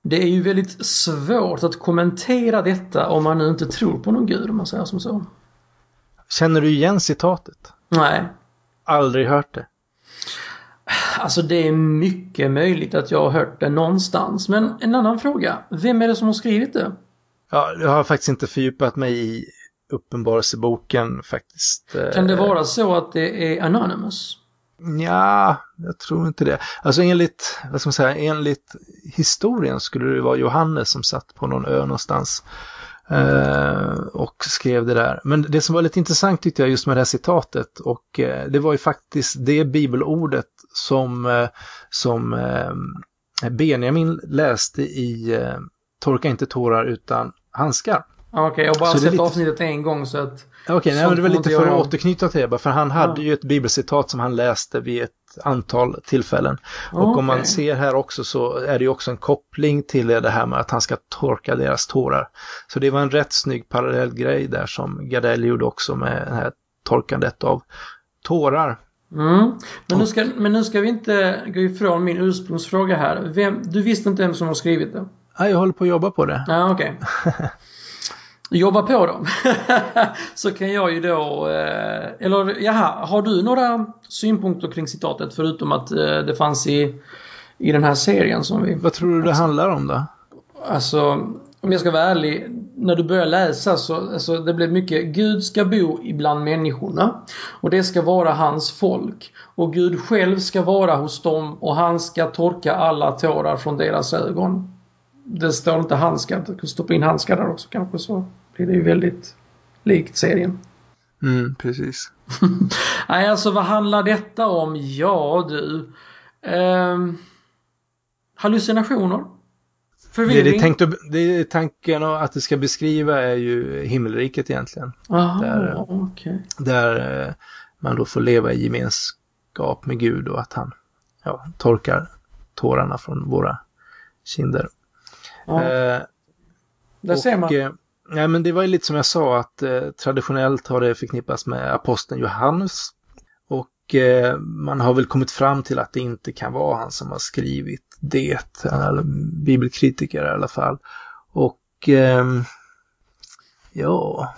Det är ju väldigt svårt att kommentera detta om man nu inte tror på någon gud, om man säger som så. Känner du igen citatet? Nej. Aldrig hört det. Alltså det är mycket möjligt att jag har hört det någonstans. Men en annan fråga. Vem är det som har skrivit det? Ja, jag har faktiskt inte fördjupat mig i Uppenbarelseboken faktiskt. eh, Kan det vara så att det är Anonymous? Ja, jag tror inte det. Alltså enligt, vad ska man säga, enligt historien skulle det vara Johannes som satt på någon ö någonstans eh, och skrev det där. Men det som var lite intressant tyckte jag just med det här citatet och eh, det var ju faktiskt det bibelordet som, eh, som eh, Benjamin läste i eh, Torka inte tårar utan handskar. Ja, Okej, jag har bara Så sett lite- avsnittet en gång så att... Okej, nej, men det var lite för att återknyta till det bara, för han hade Ja. ju ett bibelcitat som han läste vid ett antal tillfällen. Och om man ser här också så är det ju också en koppling till det här med att han ska torka deras tårar. Så det var en rätt snygg parallell grej där som Gardell gjorde också med det här torkandet av tårar. Mm. Men, nu ska, men nu ska vi inte gå ifrån min ursprungsfråga här. Vem, du visste inte vem som har skrivit det? Ja, jag håller på att jobba på det. Ja, okej. [LAUGHS] Jobba på då. [LAUGHS] så kan jag ju då... Eh, eller jaha, har du några synpunkter kring citatet förutom att eh, det fanns i, i den här serien som vi... Vad tror du det handlar om då? Alltså, om jag ska vara ärlig. När du börjar läsa så alltså, det blev mycket Gud ska bo ibland människorna. Och det ska vara hans folk. Och Gud själv ska vara hos dem och han ska torka alla tårar från deras ögon. Det står inte handskar. Du kan stoppa in handskar där också kanske så blir det ju väldigt likt serien. Mm, precis. [LAUGHS] Nej, alltså vad handlar detta om? Ja du. Ehm, hallucinationer? Det, Förvirring? det, är tänkt att, det är tanken att det ska beskriva är ju himmelriket egentligen. Jaha, där- okej. Där eh, man då får leva i gemenskap med Gud och att han ja, torkar tårarna från våra kinder. Ja, Eh, där ser man. Nej, men det var ju lite som jag sa att eh, traditionellt har det förknippats med aposteln Johannes. Och eh, man har väl kommit fram till att det inte kan vara han som har skrivit det. Eller bibelkritiker i alla fall. Och eh, ja,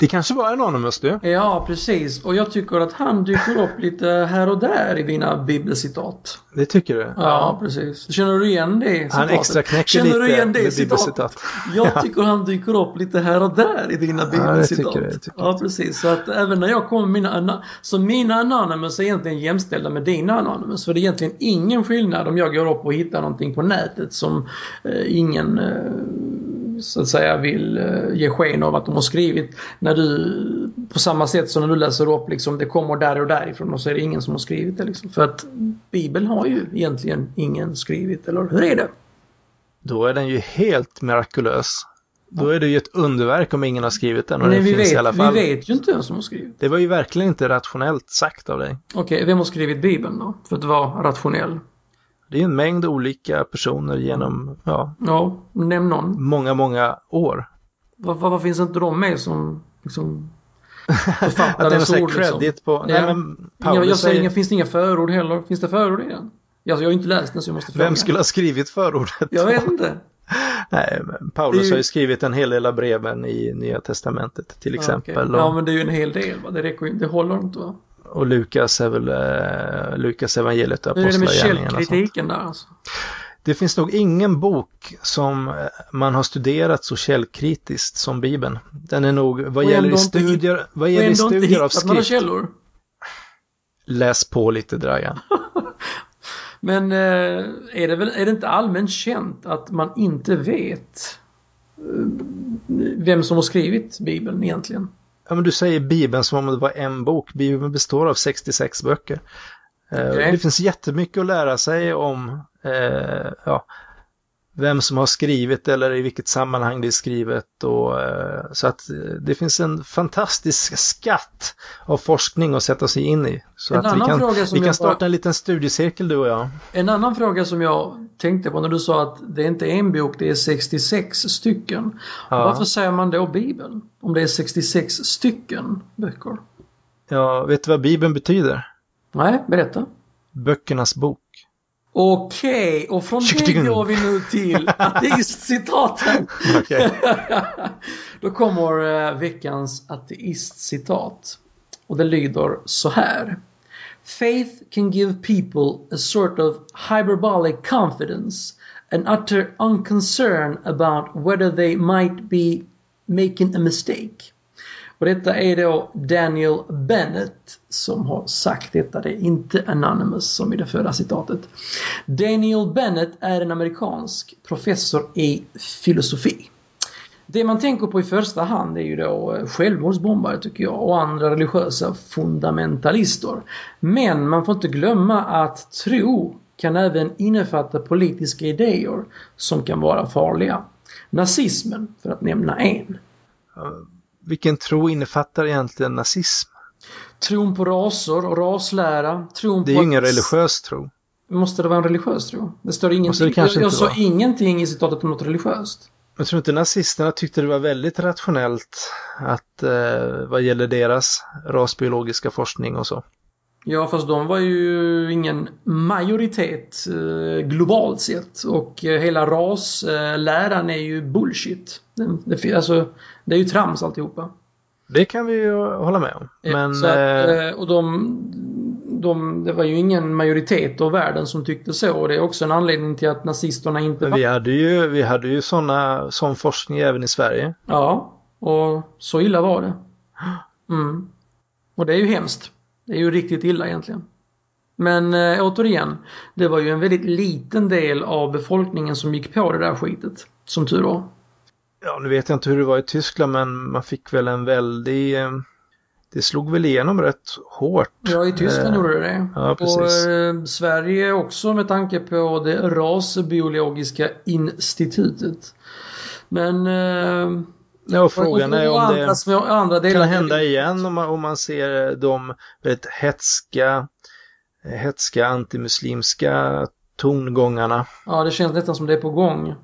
det kanske var Anonymous du. Ja, precis. Och jag tycker att han dyker upp lite här och där i dina bibelcitat. Det tycker du? Ja, precis. Känner du igen det Han citatet? extra knäcker lite du igen det med citatet? bibelcitat. Jag tycker han dyker upp lite här och där i dina bibelcitat. tycker jag, det tycker Ja, precis. Så att även när jag kommer med mina... Så mina Anonymous är egentligen jämställda med dina Anonymous. För det är egentligen ingen skillnad om jag går upp och hittar någonting på nätet som eh, ingen eh, så att säga vill eh, ge sken av att de har skrivit. När du, på samma sätt som när du läser upp liksom, det kommer där och därifrån och så är det ingen som har skrivit det liksom. För att Bibeln har ju egentligen ingen skrivit, eller hur är det? då är den ju helt mirakulös. Då är det ju ett underverk om ingen har skrivit den och Men den vi finns vet, i alla fall. vi vet ju inte vem som har skrivit. Det var ju verkligen inte rationellt sagt av dig. Okej, vem har skrivit Bibeln då? För att vara rationell. Det är en mängd olika personer genom ja, Ja, nämn någon. många, många år. Varför, finns inte de med som liksom [LAUGHS] Att någon ord? Liksom? credit på... Nej, Ja. men Paulus jag säger säger, inga, finns det inga förord heller? Finns det förord i den? Alltså, jag har ju inte läst den så jag måste fråga. vem skulle ha skrivit förordet? Jag vet inte. [LAUGHS] Nej, men Paulus ju- har ju skrivit en hel del av breven i Nya Testamentet till exempel. Ja, okej. ja, och, men det är ju en hel del. Va? Det räcker. Det håller inte va? Och Lukas är väl eh, Lukas evangeliet och Hur är det med apostlagärningarna. källkritiken där alltså? Det finns nog ingen bok som eh, man har studerat så källkritiskt som Bibeln. Den är nog, vad Och gäller i inte studier, vad Och gäller i inte studier av hittat några skrift, källor. läs på lite Dragan. [LAUGHS] Men eh, är, det väl, är det inte allmänt känt att man inte vet eh, vem som har skrivit Bibeln egentligen? Ja, men du säger Bibeln som om det var en bok. Bibeln består av 66 böcker. Eh, Okej. Det finns jättemycket att lära sig om eh, ja, vem som har skrivit eller i vilket sammanhang det är skrivet. Och, eh, så att eh, det finns en fantastisk skatt av forskning att sätta sig in i. Så En att vi kan, vi kan starta bara- en liten studiecirkel du och jag. En annan fråga som jag tänkte på när du sa att det inte är en bok, det är 66 stycken. Ja. Varför säger man då Bibeln? Om det är 66 stycken böcker? Ja, vet du vad Bibeln betyder? Nej, berätta. Böckernas bok. Okej, och från det går vi nu till ateistcitaten. [LAUGHS] Då kommer eh, veckans ateistcitat. Och det lyder så här. Faith can give people a sort of hyperbolic confidence and utter unconcern about whether they might be making a mistake. Och detta är då Daniel Bennett som har sagt detta. Det är inte Anonymous som i det förra citatet. Daniel Bennett är en amerikansk professor i filosofi. Det man tänker på i första hand är ju då eh, självmordsbombare tycker jag och andra religiösa fundamentalister. Men man får inte glömma att tro kan även innefatta politiska idéer som kan vara farliga. Nazismen, för att nämna en. Vilken tro innefattar egentligen nazism? Tron på raser och raslära. Tron Det är på ju ingen religiös tro. Måste det vara en religiös tro? Det står ingenting. det jag jag sa ingenting i citatet om något religiöst. Jag tror inte nazisterna tyckte det var väldigt rationellt att eh, vad gäller deras rasbiologiska forskning och så. Ja, fast de var ju ingen majoritet eh, globalt sett. Och eh, hela rasläran är ju bullshit. Den, det, alltså, det är ju trams alltihopa. Det kan vi ju hålla med om. Eh, Men att, eh, eh, och de, de, det var ju ingen majoritet av världen som tyckte så. Och det är också en anledning till att nazisterna inte men vi hade ju, vi hade ju såna, sån forskning även i Sverige. Ja, och så illa var det. Mm. Och det är ju hemskt. Det är ju riktigt illa egentligen. Men äh, återigen, det var ju en väldigt liten del av befolkningen som gick på det där skitet. Som tur var. Ja, nu vet jag inte hur det var i Tyskland men man fick väl en väldig... eh, Det slog väl igenom rätt hårt. Ja, i Tyskland Eh, gjorde det det. ja, precis. Och eh, Sverige också med tanke på det rasbiologiska institutet. Men... Eh, Ja, och frågan är om det andra delar kan hända igen om man, om man ser de väldigt hetska, hetska antimuslimska tongångarna. Ja, det känns nästan som det är på gång.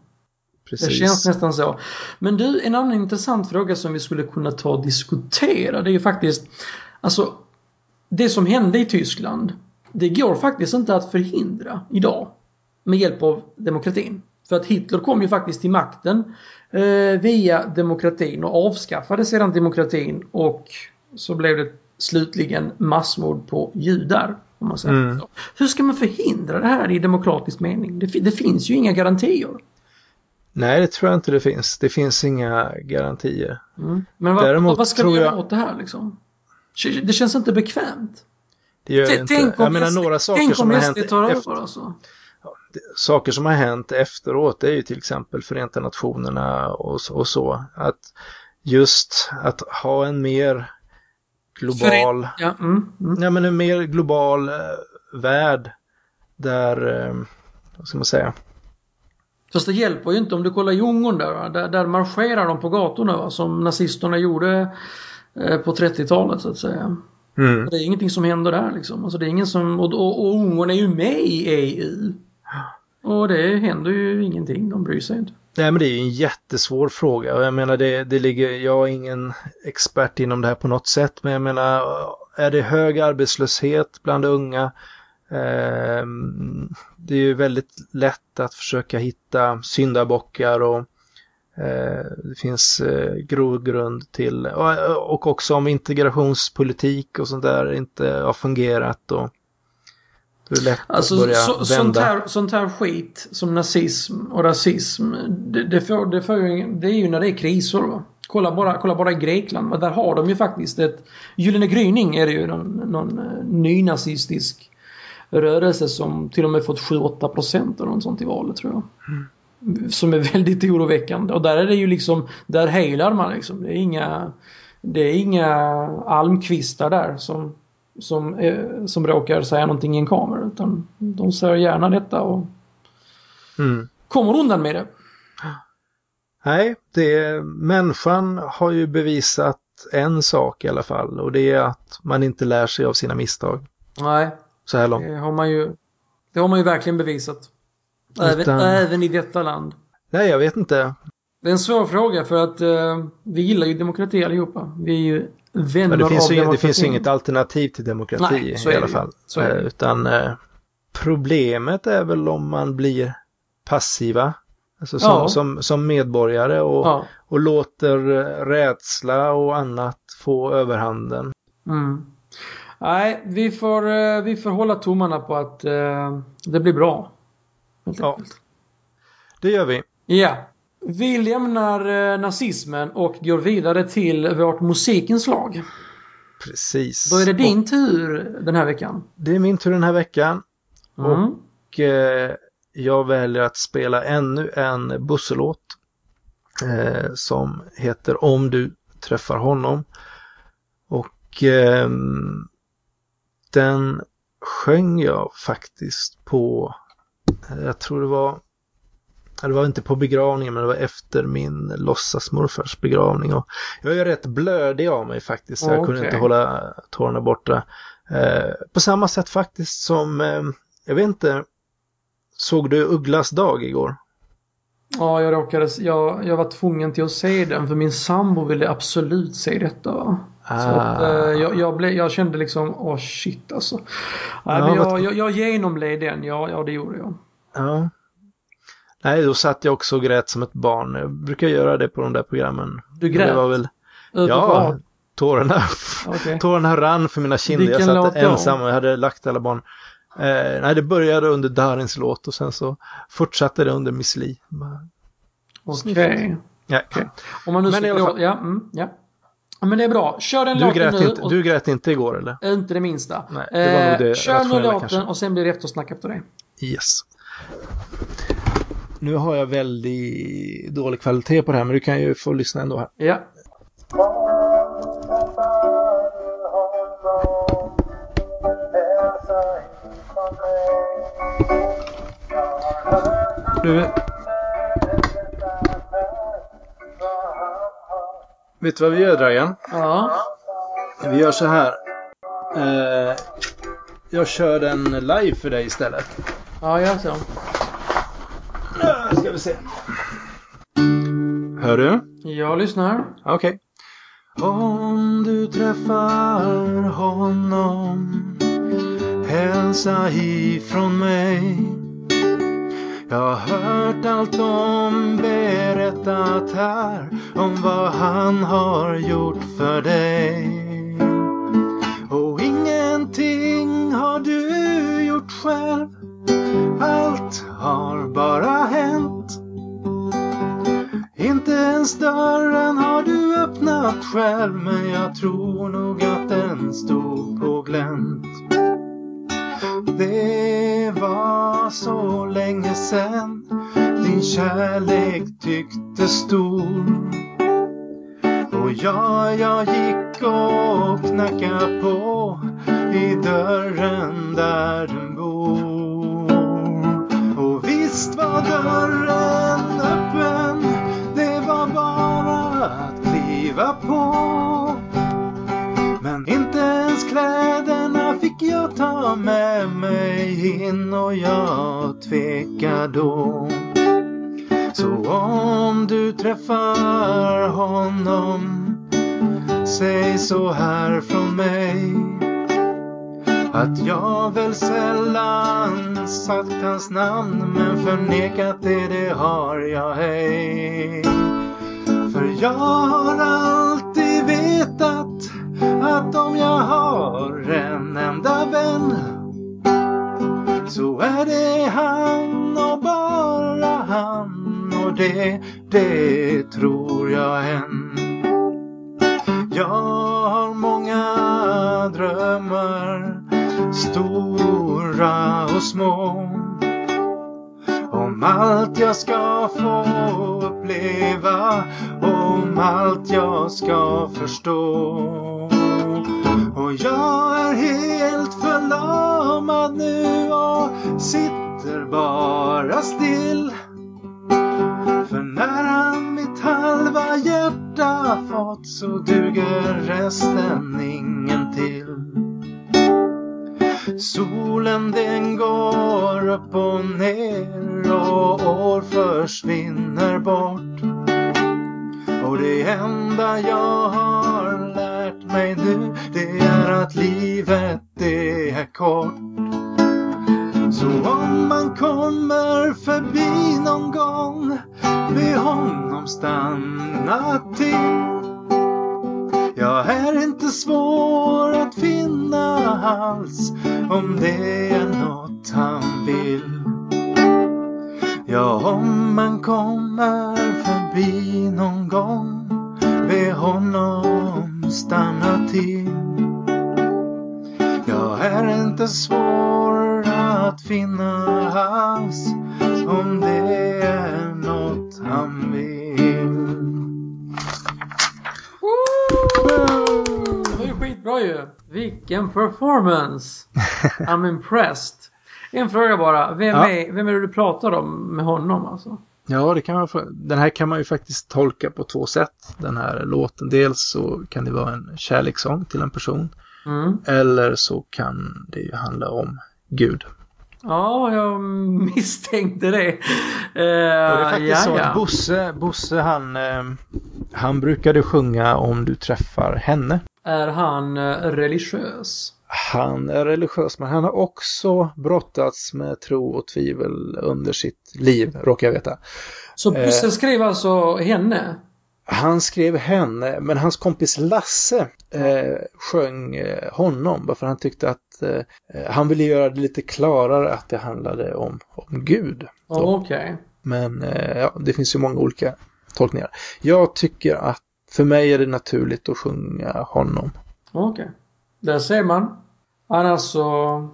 Precis. Det känns nästan så. Men du, en annan intressant fråga som vi skulle kunna ta och diskutera det är ju faktiskt Alltså Det som hände i Tyskland Det går faktiskt inte att förhindra idag Med hjälp av demokratin. För att Hitler kom ju faktiskt till makten eh, via demokratin och avskaffade sedan demokratin och så blev det slutligen massmord på judar. Om man säger Mm. så. Hur ska man förhindra det här i demokratisk mening? Det, det finns ju inga garantier. Nej, det tror jag inte det finns. Det finns inga garantier. Mm. Men vad, Däremot vad ska vi göra jag- åt det här liksom? Det känns inte bekvämt. Det gör det inte. Tänk om Jag menar några saker tänk som om har hänt tar efter, över alltså. saker som har hänt efteråt är ju till exempel Förenta Nationerna och, så- och så. Att just att ha en mer global, Ja, mm, mm. ja men en mer global eh, värld där, eh, vad ska man säga, Fast det hjälper ju inte om du kollar i Ungern där, där, där marscherar de på gatorna va? som nazisterna gjorde eh, på 30-talet så att säga. Mm. Det är ingenting som händer där liksom. Alltså det är ingen som, och, och, och Ungern är ju med i EU. Och det händer ju ingenting, de bryr sig inte. Nej men det är ju en jättesvår fråga och jag menar det, det ligger, jag är ingen expert inom det här på något sätt men jag menar är det hög arbetslöshet bland unga det är ju väldigt lätt att försöka hitta syndabockar och eh, det finns eh, grogrund till och, också om integrationspolitik och sånt där inte har fungerat och då är det lätt Alltså att börja så, vända. sånt, här, sånt här skit som nazism och rasism. Det, det, får, det, får ju, det är ju när det är kriser. Va? Kolla, bara, kolla bara i Grekland. Där har de ju faktiskt ett... Gyllene gryning är det ju någon, någon eh, nynazistisk rörelse som till och med fått 7-8 procent eller något sånt i valet tror jag. Som är väldigt oroväckande. Och där är det ju liksom... Där helar man liksom. Det är inga... Det är inga almkvistar där som som, eh, som råkar säga någonting i en kamera. Utan de säger gärna detta och Mm. kommer undan med det. Nej, det, människan har ju bevisat en sak i alla fall och det är att man inte lär sig av sina misstag Nej, så här långt. det har man ju, det har man ju verkligen bevisat. Även, Utan- även i detta land. Nej, jag vet inte. Det är en svår fråga för att eh, vi gillar ju demokrati allihopa. Vi är ju vänner Men det, finns av ju, det finns ju inget alternativ till demokrati Nej, i alla fall. Eh, Utan eh, problemet är väl om man blir passiva. Alltså som, Ja. som, som medborgare och, Ja. och låter eh, rädsla och annat få överhanden. Mm. Nej, vi får, eh, vi får hålla tummarna på att eh, det blir bra. Ja. Det gör vi. Ja. Vi lämnar eh, nazismen och går vidare till vårt musikinslag. Precis. Då är det Och din tur den här veckan. det är min tur den här veckan. Mm. Och eh, jag väljer att spela ännu en busselåt eh, som heter Om du träffar honom. Och ehm, den sjöng jag faktiskt på, eh, jag tror det var, det var inte på begravningen men det var efter min låtsasmorfars begravning. Och jag är rätt blödig av mig faktiskt, så jag kunde Okej. inte hålla tårarna borta. Eh, på samma sätt faktiskt som, eh, jag vet inte, såg du Ugglas dag igår? Ja, jag råkade... Jag, jag var tvungen till att se den för min sambo ville absolut se detta. Va? Så att, eh, Ah. jag, jag, blev, jag kände liksom, åh shit alltså. Nej, Ja, men jag, jag, jag genomled den, ja, ja det gjorde jag. Ja. Nej, då satt jag också och grät som ett barn. Jag brukar göra det på de där programmen. Du grät? Det var väl, ja, tårarna, Okej. [LAUGHS] tårarna rann för mina kinder. Vilken jag satt ensam och jag hade lagt alla barn. Eh, nej, det började under Darins låt och sen så fortsatte det under Miss Li. Okej. Ja. Om man nu Men ska i alla fall- ja, mm, ja. Men det är bra. Kör den Du, låten grät nu. inte, och, du grät inte igår eller? Inte det minsta. Nej, det det kör nu låten kanske. och sen blir det eftersnack efter det. Yes. Nu har jag väldigt dålig kvalitet på det här men du kan ju få lyssna ändå här. Ja. Du... Vet du vad vi gör Dragan? Ja. Vi gör så här. Eh, jag kör den live för dig istället. Ja, jag så. Nu ska vi se. Hör du? Jag lyssnar. Okej. Om du träffar honom Hälsa ifrån mig jag har hört allt de berättat här Om vad han har gjort för dig. Och ingenting har du gjort själv. Allt har bara hänt. Inte ens dörren har du öppnat själv men jag tror nog att den stod på glänt. Det var så länge sen din kärlek tycktes stor. Och jag, jag gick och knacka' på i dörren där du bor. Och visst var dörren öppen, det var bara att kliva på. Men kläderna fick jag ta med mig in och jag tvekar då. Så om du träffar honom Säg så här från mig att jag väl sällan sagt hans namn men förnekat det, det har jag hej. För jag har alltid att om jag har en enda vän så är det han och bara han och det, det tror jag än. Jag har många drömmar, stora och små. Om allt jag ska få uppleva, om allt jag ska förstå. Jag är helt förlamad nu och sitter bara still. För när han mitt halva hjärta fått så duger resten ingen till. Solen den går upp och ner och år försvinner bort. Och det enda jag har mig nu det är att livet det är kort. Så om man kommer förbi någon gång be honom stanna till. Jag är inte svår att finna alls om det är något han vill. Ja, om man kommer förbi någon gång be honom stanna till. Jag är inte svår att finna alls om det är något han vill. Det var ju skitbra ju. Vilken performance! I'm impressed. En fråga bara. Vem, Ja. är, vem är det du pratar om med honom alltså? Ja, det kan man, den här kan man ju faktiskt tolka på två sätt. Den här låten. Dels så kan det vara en kärlekssång till en person. Mm. Eller så kan det ju handla om Gud. Ja, jag misstänkte det. Och det är faktiskt ja, så att Bosse, Bosse han, eh, han brukade sjunga om du träffar henne. Är han eh, religiös? Han är religiös men han har också brottats med tro och tvivel under sitt liv, råkar jag veta. Så Eh. Bosse skrev alltså henne? Han skrev henne, men hans kompis Lasse eh, sjöng eh, honom. Bara för han tyckte att eh, han ville göra det lite klarare att det handlade om, om Gud. Ja, Okej. Men eh, ja, det finns ju många olika tolkningar. Jag tycker att för mig är det naturligt att sjunga honom. Okej. Där ser man. Annars så...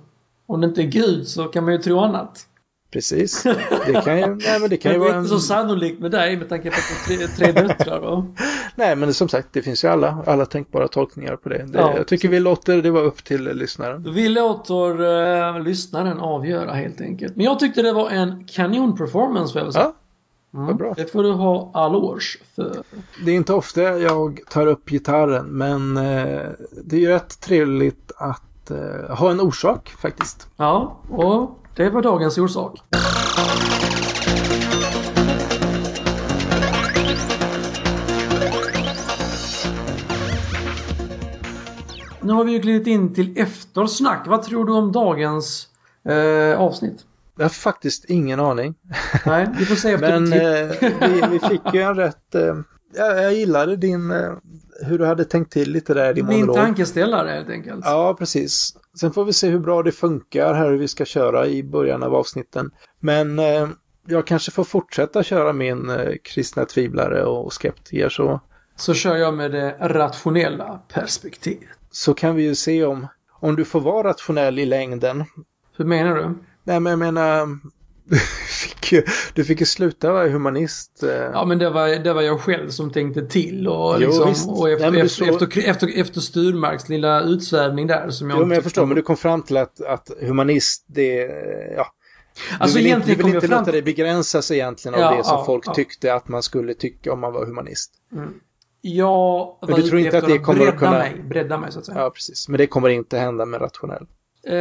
Om det inte är Gud så kan man ju tro annat. Precis. Det kan ju, nej, men det kan [LAUGHS] Det ju är vara inte en... så sannolikt med dig med tanke på att du har tre, tre döttrar. va? [LAUGHS] Nej, men som sagt, det finns ju alla, alla tänkbara tolkningar på det. det Ja, jag tycker vi låter det vara upp till lyssnaren. Vi låter uh, lyssnaren avgöra helt enkelt. Men jag tyckte det var en kanon-performance får jag väl säga. Ja, Mm. bra. Det får du ha allårs för. Det är inte ofta jag tar upp gitarren, men eh, det är ju rätt trevligt att eh, ha en orsak faktiskt. Ja, och det var dagens orsak. Nu har vi ju glidit in till eftersnack. Vad tror du om dagens eh, avsnitt? Jag har faktiskt ingen aning. Nej, vi får se efter [LAUGHS] Men eh, vi, vi fick ju en rätt... Eh, jag, jag gillade din... Eh, hur du hade tänkt till lite där i din Min monolog. tankeställare helt enkelt. Ja, precis. Sen får vi se hur bra det funkar här hur vi ska köra i början av avsnitten. Men eh, jag kanske får fortsätta köra min eh, kristna tvivlare och skeptiker så, Så kör jag med det rationella perspektivet. så kan vi ju se om, om du får vara rationell i längden. Hur menar du? Nej, men jag menar, du fick ju, du fick ju sluta vara humanist. eh. Ja men det var, det var jag själv som tänkte till och, Jo, liksom, och efter, Nej, så- efter, efter, efter Sturmarks lilla utsvävning där som jag Jo, men jag förstår, men du kom fram till att, att humanist, det, ja. Alltså du vill inte, du vill inte fram låta dig begränsas egentligen av Ja, det som ja, folk ja. tyckte att man skulle tycka om man var humanist. Mm. Men du tror inte att det kommer att kunna- mig, bredda mig så att säga. Ja, precis. Men det kommer inte hända med rationell. Eh,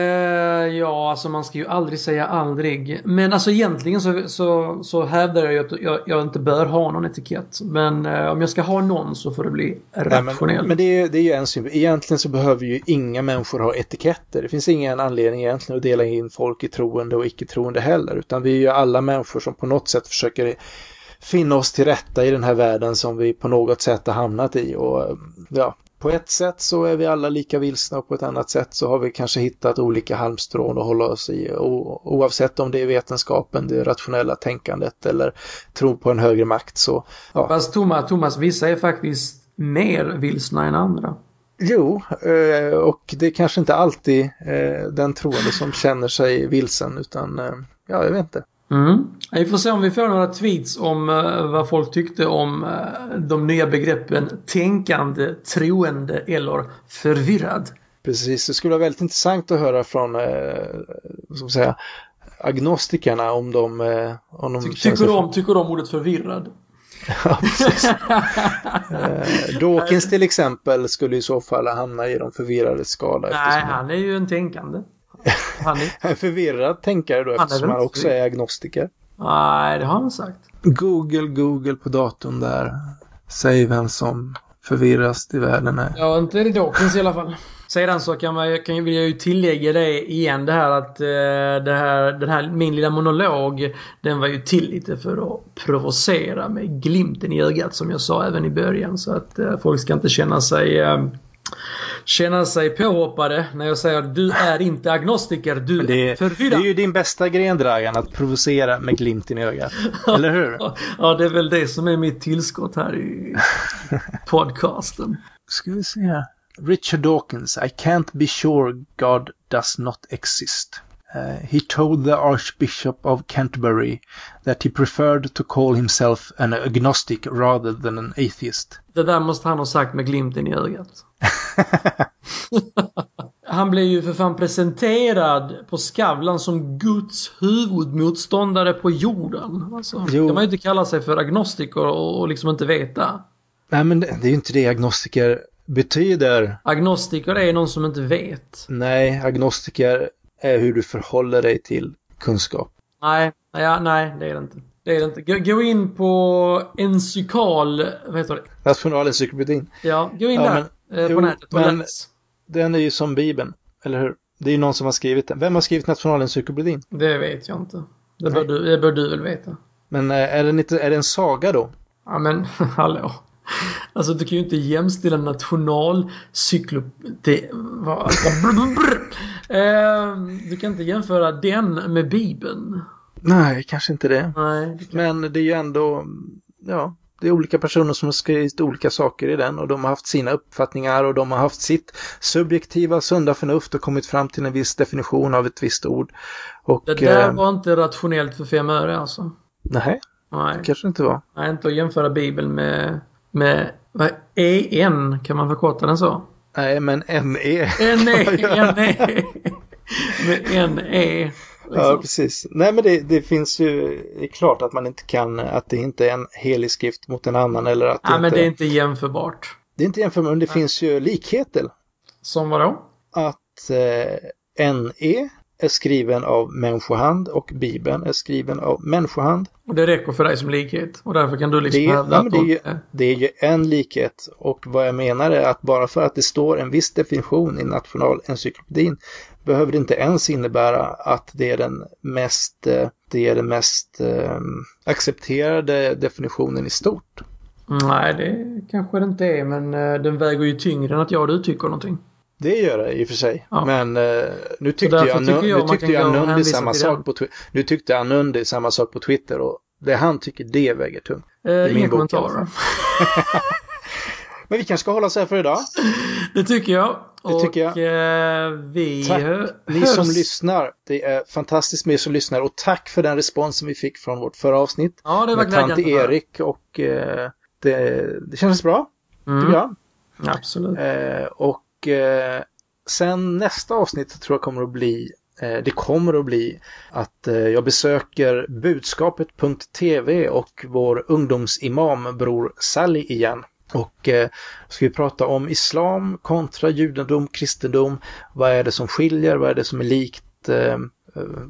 ja, alltså man ska ju aldrig säga aldrig. Men alltså egentligen så, så, så hävdar jag ju att jag, jag inte bör ha någon etikett. Men eh, om jag ska ha någon så får det bli Nej, rationell. men, men det är, det är ju en synpunkt. Egentligen så behöver ju inga människor ha etiketter. Det finns ingen anledning egentligen att dela in folk i troende och icke-troende heller. Utan vi är ju alla människor som på något sätt försöker finna oss till rätta i den här världen som vi på något sätt har hamnat i. Och ja, på ett sätt så är vi alla lika vilsna och på ett annat sätt så har vi kanske hittat olika halmstrån att hålla oss i. O, oavsett om det är vetenskapen, det rationella tänkandet eller tro på en högre makt så ja, Fast Thomas, Thomas, vissa är faktiskt mer vilsna än andra. Jo, eh, och det är kanske inte alltid eh, den troende som känner sig vilsen utan eh, ja, jag vet inte. Mm. Vi får se om vi får några tweets om eh, vad folk tyckte om eh, de nya begreppen tänkande, troende eller förvirrad. Precis, det skulle vara väldigt intressant att höra från eh, vad ska man säga, agnostikerna om de, om de Ty, tycker, du om, tycker om ordet förvirrad? [LAUGHS] Ja, [LAUGHS] eh, Dawkins till exempel skulle i så fall hamna i de förvirrade skala. Nej, han är ju en tänkande. [LAUGHS] Han är... En förvirrad tänkare då Han eftersom han också är agnostiker. Nej, det har han sagt. Google, Google på datorn där. Säg vem som förvirrast i världen är. Ja, inte är det Dawkins i alla fall. Sedan så kan man, kan, jag- vill jag ju tillägga det igen det här att eh, det här, den här, min lilla monolog den var ju till lite för att provocera med glimten i ögat som jag sa även i början så att eh, folk ska inte känna sig eh, känna sig påhoppade när jag säger att du är inte agnostiker, du Men det, är är, det förvirrad. är ju din bästa gren Dragan, att provocera med glimten i ögat. Eller hur? Ja, det är väl det som är mitt tillskott här i [LAUGHS] podcasten. Ska vi se här. Richard Dawkins, I can't be sure God does not exist. Uh, he told the Archbishop of Canterbury that he preferred to call himself an agnostic rather than an atheist. Det där måste han ha sagt med glimten i ögat. [LAUGHS] Han blev ju för fan presenterad på Skavlan som Guds huvudmotståndare på jorden. Alltså, Jo. kan man ju inte kalla sig för agnostiker och, och liksom inte veta. Nej, men det, det är ju inte det agnostiker betyder. Agnostiker är någon som inte vet. Nej, agnostiker är hur du förhåller dig till kunskap. Nej, ja, nej det är det inte. Det är det inte. Gå, gå in på encyklal... Vad heter det? Nationalencyklopedin, Ja, gå in Ja, där eh, på jo, nätet och men- läs. den är ju som Bibeln, eller hur? Det är ju någon som har skrivit den. Vem har skrivit Nationalencyklopedin? Det vet jag inte. Det bör, du, det bör du väl veta. Men eh, är, den inte, är det en saga då? Ja men [LAUGHS] hallå. Alltså du kan ju inte jämställa nationalcyklopedi... vad- brr, brr. Eh, Du kan inte jämföra den med Bibeln. Nej, kanske inte det. Nej. det kan- Men det är ju ändå, ja, det är olika personer som har skrivit olika saker i den och de har haft sina uppfattningar och de har haft sitt subjektiva sunda förnuft och kommit fram till en viss definition av ett visst ord. Och, Det där eh, var inte rationellt för fem öre alltså. nej, Nej. kanske inte var. Nej, inte att jämföra Bibeln med... Med... Vad? EN? Kan man förkorta den så? Nej, men NE. NE! NE! [LAUGHS] Med NE. Ja, Liksom. precis. Nej, men det, det finns ju, det är klart att man inte kan, att det inte är en helig skrift mot en annan eller att det Nej, men inte, det är inte jämförbart. det är inte jämförbart, men det finns ju likheter. Som vadå? Att eh, NE är skriven av människohand och Bibeln är skriven av människohand. Och det räcker för dig som likhet. Och därför kan du liksom Det hävda ja, att det, är ju, det är ju en likhet och vad jag menar är att bara för att det står en viss definition i Nationalencyklopedin behöver det inte ens innebära att det är den mest, eh, det är den mest eh, accepterade definitionen i stort. Nej, det kanske det inte är, men eh, den väger ju tyngre än att jag och du tycker någonting. Det gör det i och för sig. Ja. Men eh, nu tyckte jag, tycker nu, jag nu tyckte jag Nundi samma sak på Twitter. Nu tyckte Anundi samma sak på Twitter och det han tycker det väger tungt. Eh, inga kommentarer. [LAUGHS] Men vi kanske ska hålla oss här för idag. [LAUGHS] Det tycker jag. Det tycker och eh, vi Tack ni som lyssnar. Det är fantastiskt med er som lyssnar och tack för den responsen vi fick från vårt förra avsnitt. Ja, det var med tant glädjande. Erik och eh, det, det kändes bra, Mm, tycker jag. Absolut. Eh, och eh, sen nästa avsnitt tror jag kommer att bli eh, det kommer att bli att eh, jag besöker budskapet.tv och vår ungdomsimam Bror Sally igen. Och eh, ska vi prata om islam kontra judendom, kristendom. Vad är det som skiljer? Vad är det som är likt? Eh,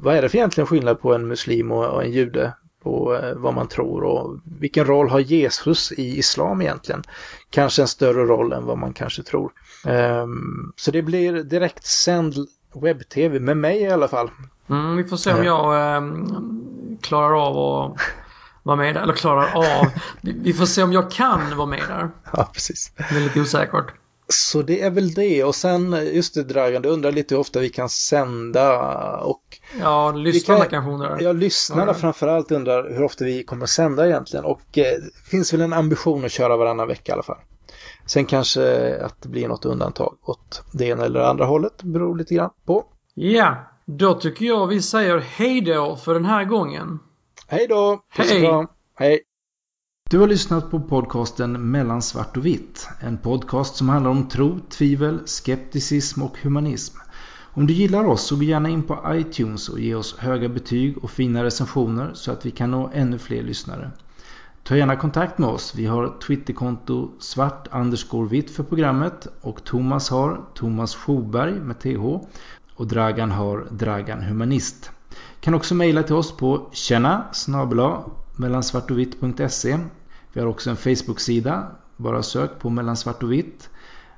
vad är det för egentligen skillnad på en muslim och, och en jude? På eh, vad man tror och vilken roll har Jesus i islam egentligen? Kanske en större roll än vad man kanske tror. Um, så det blir direkt sänd webb-tv med mig i alla fall. Mm, vi får se om jag eh, klarar av att vara med där. Eller klarar av. Vi får se om jag kan vara med där. [LAUGHS] Ja, precis. Det är lite osäkert. Så det är väl det och sen just det Dragan, du undrar lite hur ofta vi kan sända och Ja, lyssnarna kan, kanske undrar. Ja, lyssnarna ja. framförallt undrar hur ofta vi kommer sända egentligen och eh, det finns väl en ambition att köra varannan vecka i alla fall. Sen kanske att det blir något undantag åt det ena eller andra hållet, beror lite grann på. Ja, då tycker jag vi säger hej då för den här gången. Hej då! Hej! Hej! Du har lyssnat på podcasten Mellan svart och vitt. En podcast som handlar om tro, tvivel, skepticism och humanism. Om du gillar oss så gå gärna in på iTunes och ge oss höga betyg och fina recensioner så att vi kan nå ännu fler lyssnare. Ta gärna kontakt med oss. Vi har Twitterkonto svart vitt för programmet och Thomas har Thomas Schoberg med TH och Dragan har Dragan Humanist. Kan också mejla till oss på tjena snabela mellansvartovitt.se vi har också en Facebook-sida. Bara sök på mellansvart och vitt.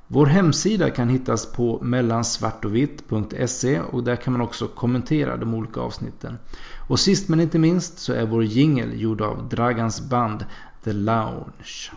Vår hemsida kan hittas på mellansvartovitt.se och där kan man också kommentera de olika avsnitten. Och sist men inte minst så är vår jingel gjord av Dragans band The Lounge.